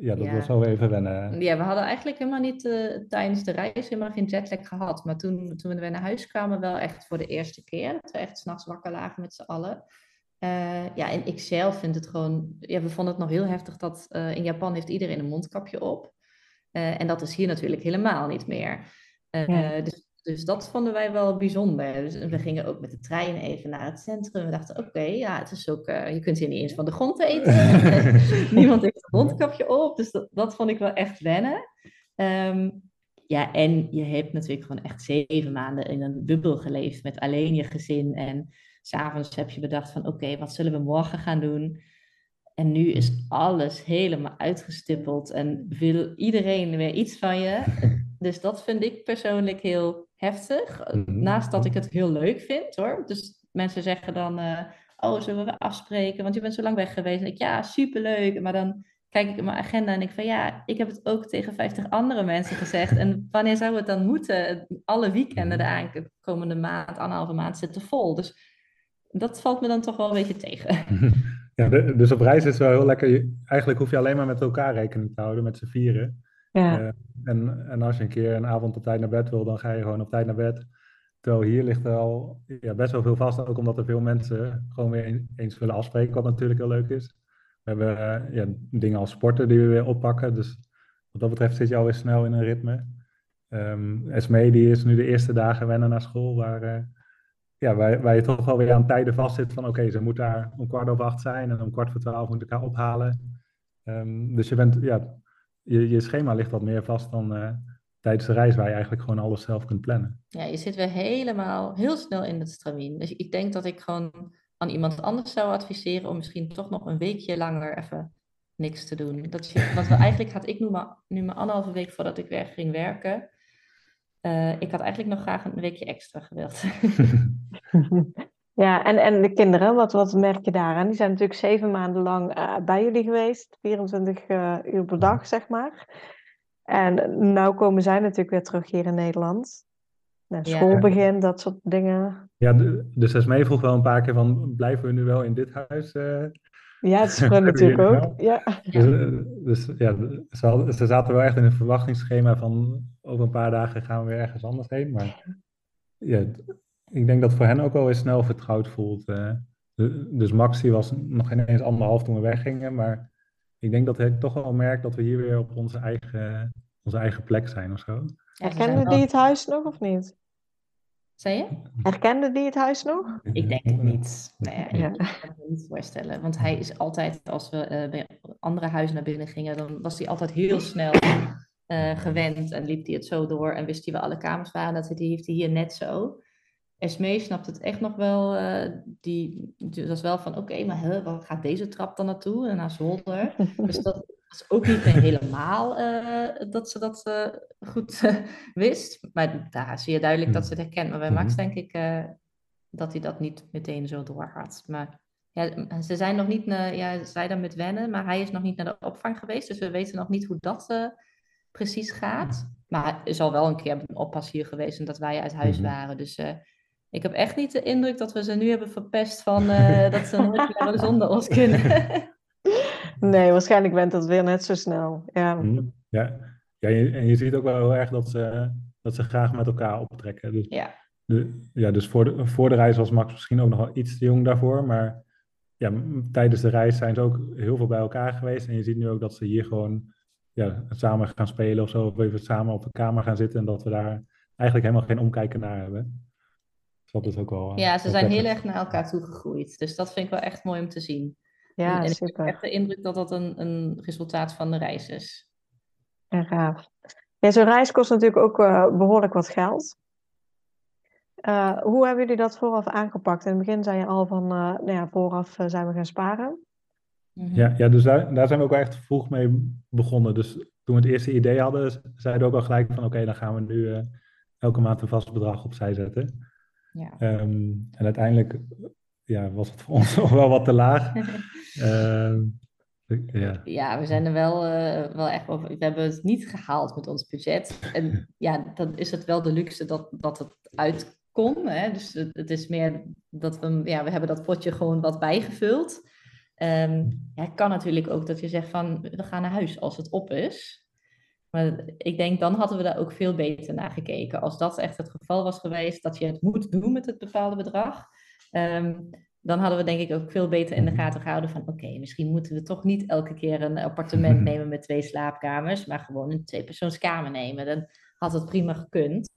ja, dat was wel even wennen. Ja, we hadden eigenlijk helemaal niet uh, tijdens de reis helemaal geen jetlag gehad. Maar toen, toen we weer naar huis kwamen, wel echt voor de eerste keer. Dat we echt s'nachts wakker lagen met z'n allen. Uh, ja, en ik zelf vind het gewoon... Ja, we vonden het nog heel heftig dat uh, in Japan heeft iedereen een mondkapje op. en dat is hier natuurlijk helemaal niet meer. Ja. Dus dus dat vonden wij wel bijzonder. Dus we gingen ook met de trein even naar het centrum. We dachten, oké, ja, het is ook, uh, je kunt hier niet eens van de grond eten. <laughs> <laughs> Niemand heeft een mondkapje op. Dus dat, dat vond ik wel echt wennen. Um, ja, en je hebt natuurlijk gewoon echt zeven maanden in een bubbel geleefd met alleen je gezin. En s'avonds heb je bedacht van, oké, wat zullen we morgen gaan doen? En nu is alles helemaal uitgestippeld en wil iedereen weer iets van je. <laughs> Dus dat vind ik persoonlijk heel heftig. Mhm. Naast dat ik het heel leuk vind hoor. Dus mensen zeggen dan, uh, oh, zullen we afspreken? Want je bent zo lang weg geweest. En ik, ja, superleuk. Maar dan kijk ik in mijn agenda en ik van, ja, ik heb het ook tegen 50 andere mensen gezegd. En wanneer zou het dan moeten? Alle weekenden de komende maand, anderhalve maand zitten vol. Dus dat valt me dan toch wel een beetje tegen. <laughs> Ja, dus op reis is het wel heel lekker. Eigenlijk hoef je alleen maar met elkaar rekening te houden, met z'n vieren. Ja. Uh, en, en als je een keer een avond op tijd naar bed wil, dan ga je gewoon op tijd naar bed. Terwijl hier ligt er al ja, best wel veel vast, ook omdat er veel mensen gewoon weer eens willen afspreken, wat natuurlijk heel leuk is. We hebben uh, ja, dingen als sporten die we weer oppakken, dus wat dat betreft zit je alweer snel in een ritme. Um, Esme die is nu de eerste dagen wennen naar school, waar, uh, ja, waar, waar je toch wel weer aan tijden vastzit van oké, ze moet daar om kwart over acht zijn en om kwart voor twaalf moet ik haar ophalen. Um, dus je, bent, ja, je, je schema ligt wat meer vast dan uh, tijdens de reis waar je eigenlijk gewoon alles zelf kunt plannen. Ja, je zit weer helemaal heel snel in het stramien. Dus ik denk dat ik gewoon aan iemand anders zou adviseren om misschien toch nog een weekje langer even niks te doen. Dat je, want <laughs> eigenlijk had ik nu maar, nu maar anderhalve week voordat ik weer ging werken. Uh, ik had eigenlijk nog graag een weekje extra gewild. <laughs> ja, en, en de kinderen, wat, wat merk je daaraan? Die zijn natuurlijk zeven maanden lang uh, bij jullie geweest, 24 uh, eh, uur per dag, zeg maar. En nu komen zij natuurlijk weer terug hier in Nederland. Naar schoolbegin, ja. dat soort dingen. Ja, de, dus Esmee vroeg wel een paar keer van, blijven we nu wel in dit huis? Ja, het is <laughs> gewoon natuurlijk ook. Ja. Dus, dus, ja, ze, ze, zaten wel echt in een verwachtingsschema van over een paar dagen gaan we weer ergens anders heen. Maar ja, ik denk dat voor hen ook wel weer snel vertrouwd voelt. Uh, dus Maxi was nog ineens anderhalf toen we weggingen. Maar ik denk dat hij toch wel merkt dat we hier weer op onze eigen, onze eigen plek zijn of zo. Herkende die het huis nog of niet? Zei je? Herkende die het huis nog? Ik denk het niet. Nee, ik kan me niet voorstellen. Want hij is altijd, als we uh, bij andere huizen naar binnen gingen, dan was hij altijd heel snel uh, gewend en liep hij het zo door en wist hij waar alle kamers waren. Dat heeft hij hier net zo. Esmee snapt het echt nog wel. Uh, die, die was wel van, oké, maar hè, waar gaat deze trap dan naartoe? En naar zolder. dus dat was ook niet helemaal uh, dat ze dat uh, goed wist. Maar daar zie je duidelijk dat ze het herkent. Maar bij Max mhm. denk ik dat hij dat niet meteen zo door had. Maar ja, ze zijn nog niet, ja, zij dan met wennen, maar hij is nog niet naar de opvang geweest. Dus we weten nog niet hoe dat precies gaat. Maar er is al wel een keer een oppas hier geweest en dat wij uit huis mhm. waren. Dus ik heb echt niet de indruk dat we ze nu hebben verpest van dat ze nooit meer zonder ons kunnen. <laughs> nee, waarschijnlijk bent dat weer net zo snel. Ja, mhm. ja. ja en je ziet ook wel heel erg dat ze, dat ze graag met elkaar optrekken. Dus, ja. De, ja, dus voor de, voor de reis was Max misschien ook nog wel iets te jong daarvoor. Maar ja, tijdens de reis zijn ze ook heel veel bij elkaar geweest. En je ziet nu ook dat ze hier gewoon ja, samen gaan spelen of zo. Of even samen op de kamer gaan zitten. En dat we daar eigenlijk helemaal geen omkijken naar hebben. Dus dat is ook wel. Eh, ja, ze zijn heel erg naar elkaar toegegroeid. Dus dat vind ik wel echt mooi om te zien. Ja, en, ik heb echt de indruk dat dat een, een resultaat van de reis is. Ja, gaaf. Ja, zo'n reis kost natuurlijk ook uh, behoorlijk wat geld. Uh, hoe hebben jullie dat vooraf aangepakt? In het begin zei je al van, uh, nou ja, vooraf zijn we gaan sparen. Mhm. Ja, ja dus daar, daar zijn we ook echt vroeg mee begonnen. Dus toen we het eerste idee hadden, zeiden we ook al gelijk van, oké, dan gaan we nu elke maand een vast bedrag opzij zetten. Ja. Ehm, en uiteindelijk ja, was het voor ons <laughs> nog wel wat te laag. <laughs> Ehm, ja. ja, we zijn er wel, uh, wel echt over. We hebben het niet gehaald met ons budget. En <laughs> ja, dan is het wel de luxe dat, dat het uit kon. Hè? Dus het, het, is meer dat we, ja, we hebben dat potje gewoon wat bijgevuld. Um, ja, het kan natuurlijk ook dat je zegt van we gaan naar huis als het op is. Maar ik denk, dan hadden we daar ook veel beter naar gekeken. Als dat echt het geval was geweest, dat je het moet doen met het bepaalde bedrag. Um, dan hadden we denk ik ook veel beter in de mhm. gaten gehouden van... oké, misschien moeten we toch niet elke keer een appartement nemen met twee slaapkamers... maar gewoon een tweepersoonskamer nemen. Dan had het prima gekund.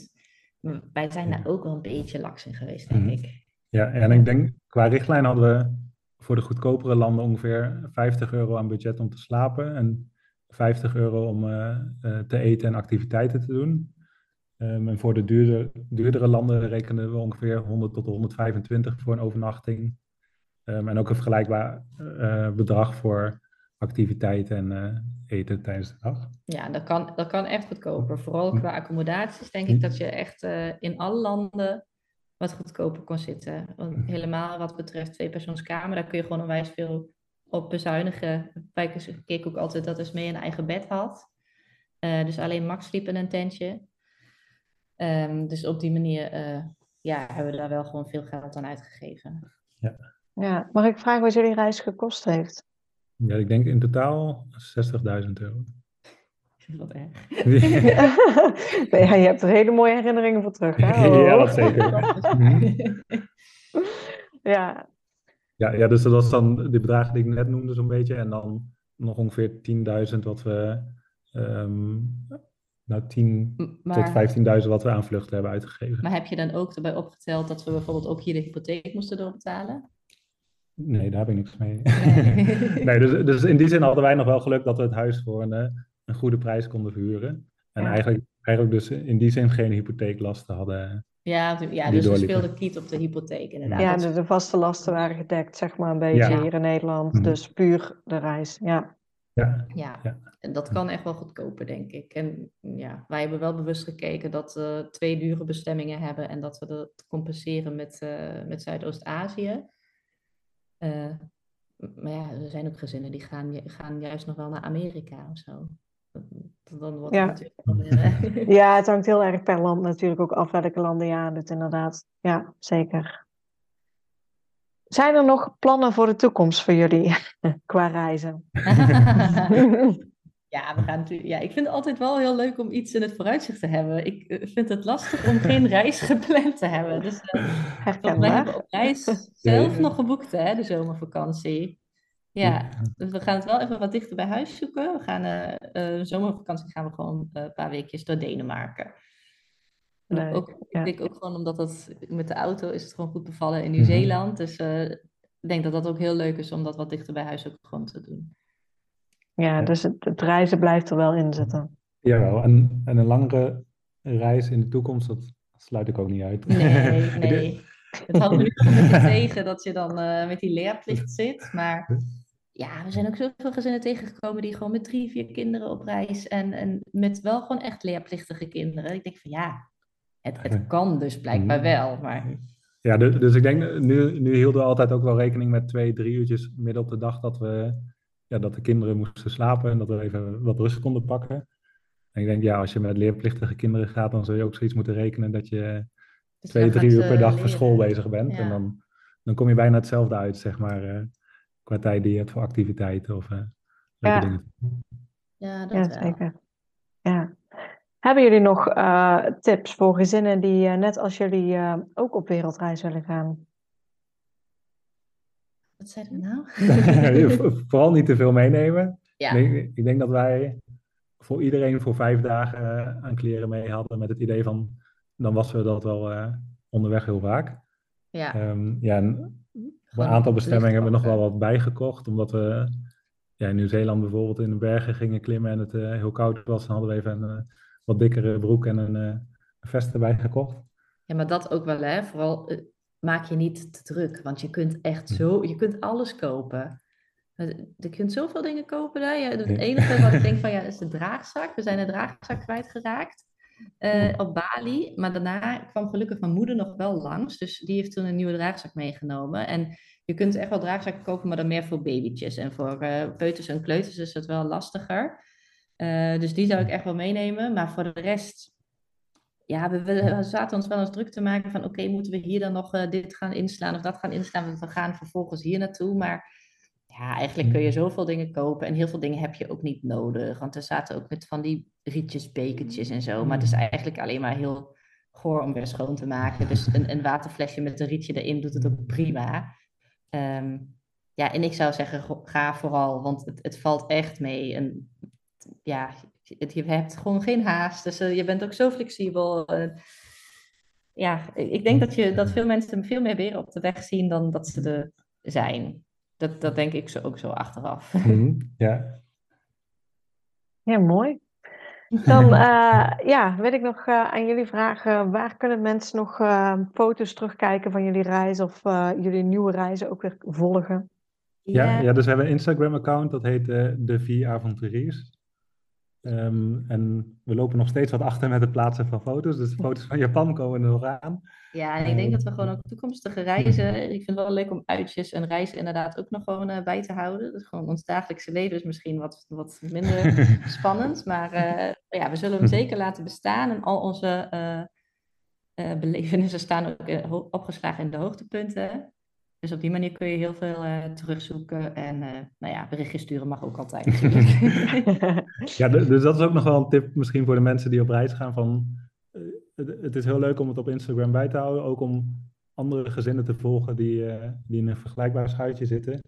Maar wij zijn daar ook wel een beetje laks in geweest, denk mhm. ik. Ja, en ik denk, qua richtlijn hadden we voor de goedkopere landen ongeveer 50 euro aan budget om te slapen... en 50 euro om uh, uh, te eten en activiteiten te doen. Um, en voor de duurder, duurdere landen rekenen we ongeveer 100 tot 125 voor een overnachting. Um, en ook een vergelijkbaar uh, bedrag voor activiteiten en eten tijdens de dag. Ja, dat kan, dat kan echt goedkoper. Vooral qua accommodaties denk ik dat je echt in alle landen wat goedkoper kon zitten. Want helemaal wat betreft tweepersoonskamer, daar kun je gewoon onwijs veel op bezuinigen. Wij keek ook altijd dat is mee een eigen bed had. Dus alleen Max sliep in een tentje. Um, dus op die manier uh, ja, hebben we daar wel gewoon veel geld aan uitgegeven. Ja. ja. Mag ik vragen wat jullie reis gekost heeft? Ja, ik denk in totaal 60.000 euro. <laughs> Wat erg. <laughs> ja, je hebt er hele mooie herinneringen voor terug. Hè? <laughs> Ja, dat zeker. ja. Ja, ja, dus dat was dan de bedragen die ik net noemde zo'n beetje. En dan nog ongeveer 10.000 wat we... Um, nou, 10 tot 15.000 wat we aan vluchten hebben uitgegeven. Maar heb je dan ook erbij opgeteld dat we bijvoorbeeld ook hier de hypotheek moesten doorbetalen? Nee, daar heb ik niks mee. Nee, <laughs> nee dus, dus, in die zin hadden wij nog wel geluk dat we het huis voor een, eh, een goede prijs konden verhuren. En eigenlijk, eigenlijk dus in die zin geen hypotheeklasten hadden. Ja, ja dus we speelden kiet op de hypotheek inderdaad. Ja, de, de, vaste lasten waren gedekt, zeg maar een beetje hier in Nederland. Mhm. Dus puur de reis, ja. Ja. ja. en dat kan echt wel goedkoper, denk ik. En ja, wij hebben wel bewust gekeken dat we twee dure bestemmingen hebben en dat we dat compenseren met, uh, met Zuidoost-Azië. Uh, maar ja, er zijn ook gezinnen die gaan, gaan juist nog wel naar Amerika of zo. Dan wordt ja. Het <laughs> ja, het hangt heel erg per land natuurlijk ook af welke landen je aandoet, inderdaad. Ja, zeker. Zijn er nog plannen voor de toekomst voor jullie <laughs> qua reizen? <laughs> ja, we gaan natuurlijk, ja, ik vind het altijd wel heel leuk om iets in het vooruitzicht te hebben. Ik eh, vind het lastig om geen <laughs> reis gepland te hebben. Dus uh, we hebben op reis zelf nog geboekt, hè, de zomervakantie. Ja, dus we gaan het wel even wat dichter bij huis zoeken. We gaan uh, uh, zomervakantie gaan we gewoon een paar weekjes door Denemarken. Nee, ook, Ik denk ook gewoon omdat dat met de auto is het gewoon goed bevallen in Nieuw-Zeeland. Mhm. Dus uh, ik denk dat dat ook heel leuk is om dat wat dichter bij huis ook gewoon te doen. Ja, dus het, het reizen blijft er wel in zitten. Jawel, en, en een langere reis in de toekomst, dat sluit ik ook niet uit. Nee, <laughs> nee. het houdt me nu een beetje <laughs> tegen dat je dan uh, met die leerplicht zit. Maar ja, we zijn ook zoveel gezinnen tegengekomen die gewoon met drie, vier kinderen op reis en, en met wel gewoon echt leerplichtige kinderen. Ik denk van ja, het, het kan dus blijkbaar mm. wel, maar... Ja, dus, dus ik denk, nu, nu hielden we altijd ook wel rekening met twee, drie uurtjes midden op de dag dat, we, ja, dat de kinderen moesten slapen en dat we even wat rust konden pakken. En ik denk, ja, als je met leerplichtige kinderen gaat, dan zul je ook zoiets moeten rekenen dat je dus twee, drie uur per dag voor school bezig bent. En dan, dan kom je bijna hetzelfde uit, zeg maar, uh, qua tijd die je hebt voor activiteiten of uh, ja. dingen. Ja, dat ja, zeker. Ja. Hebben jullie nog uh, tips voor gezinnen die uh, net als jullie uh, ook op wereldreis willen gaan? Wat zei je nou? <laughs> Vooral niet te veel meenemen. Ja. Ik, denk, ik denk dat wij voor iedereen voor vijf dagen aan kleren mee hadden met het idee van dan wassen we dat wel onderweg heel vaak. Ja. Um, ja, een aantal bestemmingen hebben we nog wel wat bijgekocht, omdat we ja, in Nieuw-Zeeland bijvoorbeeld in de bergen gingen klimmen en het heel koud was. Dan hadden we even een wat dikkere broek en een, uh, vest erbij gekocht. Ja, maar dat ook wel, hè? Vooral eh, maak je niet te druk, want je kunt echt hm. zo, je kunt alles kopen. Je kunt zoveel dingen kopen daar. Ja, het enige wat ik denk <laughs> van ja, is de draagzak. We zijn de draagzak kwijtgeraakt uh, op Bali. Maar daarna kwam gelukkig mijn moeder nog wel langs. Dus die heeft toen een nieuwe draagzak meegenomen. En je kunt echt wel draagzakken kopen, maar dan meer voor babytjes. En voor uh, peuters en kleuters is het wel lastiger. Uh, dus die zou ik echt wel meenemen. Maar voor de rest, ja, we, zaten ons wel eens druk te maken van oké, moeten we hier dan nog uh, dit gaan inslaan of dat gaan inslaan, want we gaan vervolgens hier naartoe. Maar ja, eigenlijk kun je zoveel dingen kopen en heel veel dingen heb je ook niet nodig. Want er zaten ook met van die rietjes, bekertjes en zo. Maar het is eigenlijk alleen maar heel goor om weer schoon te maken. Dus een, een waterflesje met een rietje erin doet het ook prima. Um, ja, en ik zou zeggen, ga vooral, want het, het valt echt mee. Ja, je hebt gewoon geen haast. Dus uh, je bent ook zo flexibel. Uh, ja, ik denk dat, je, dat veel mensen veel meer weer op de weg zien dan dat ze er zijn. Dat, dat denk ik zo, ook zo achteraf. <laughs> Mm ja. Ja, mooi. <laughs> Dan uh, ja, wil ik nog aan jullie vragen, waar kunnen mensen nog foto's terugkijken van jullie reis of jullie nieuwe reizen ook weer volgen? Ja, ja, dus we hebben een Instagram-account, dat heet De Vier Avonturiers. Ehm, en we lopen nog steeds wat achter met het plaatsen van foto's. Dus de foto's van Japan komen er nog aan. Ja, en ik denk dat we gewoon ook toekomstige reizen. <laughs> Ik vind het wel leuk om uitjes en reizen inderdaad ook nog gewoon uh, bij te houden. Dus gewoon ons dagelijkse leven is misschien wat, wat minder <laughs> spannend. Maar uh, ja, we zullen hem zeker laten bestaan. En al onze uh, belevenissen staan ook opgeslagen in de hoogtepunten. Dus op die manier kun je heel veel uh, terugzoeken. En uh, nou ja, berichtjes sturen mag ook altijd <laughs> <laughs> ja, dus dat is ook nog wel een tip misschien voor de mensen die op reis gaan. Van, uh, het, het, is heel leuk om het op Instagram bij te houden. Ook om andere gezinnen te volgen die, die in een vergelijkbaar schuitje zitten.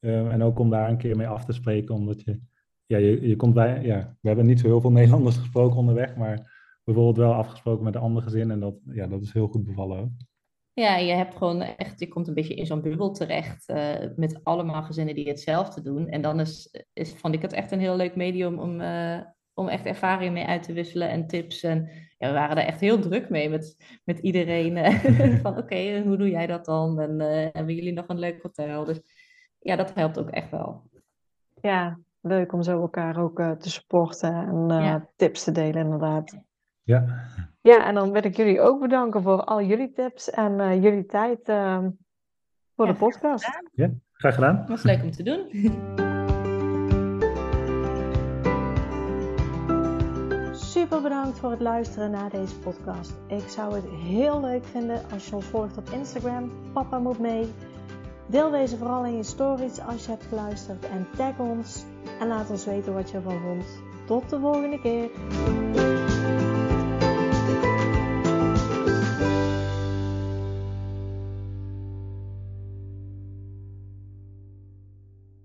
en ook om daar een keer mee af te spreken. Omdat je, ja, je, je komt bij, ja, we hebben niet zo heel veel <laughs> Nederlanders gesproken onderweg. Maar bijvoorbeeld wel afgesproken met een ander gezin. En dat, ja, dat is heel goed bevallen ook. Ja, je hebt gewoon echt, je komt een beetje in zo'n bubbel terecht uh, met allemaal gezinnen die hetzelfde doen. En dan is, is, vond ik het echt een heel leuk medium om, uh, om echt ervaring mee uit te wisselen en tips. En ja, we waren er echt heel druk mee met, met iedereen. Uh, <laughs> van oké, hoe doe jij dat dan? En hebben jullie nog een leuk hotel? Dus ja, dat helpt ook echt wel. Ja, leuk om zo elkaar ook te supporten en ja. tips te delen inderdaad. Ja. Ja, en dan wil ik jullie ook bedanken voor al jullie tips en uh, jullie tijd uh, voor ja, de podcast. Graag ja, graag gedaan. Was leuk om te doen. <laughs> Super bedankt voor het luisteren naar deze podcast. Ik zou het heel leuk vinden als je ons volgt op Instagram. Papa moet mee. Deel deze vooral in je stories als je hebt geluisterd en tag ons. En laat ons weten wat je ervan vond. Tot de volgende keer.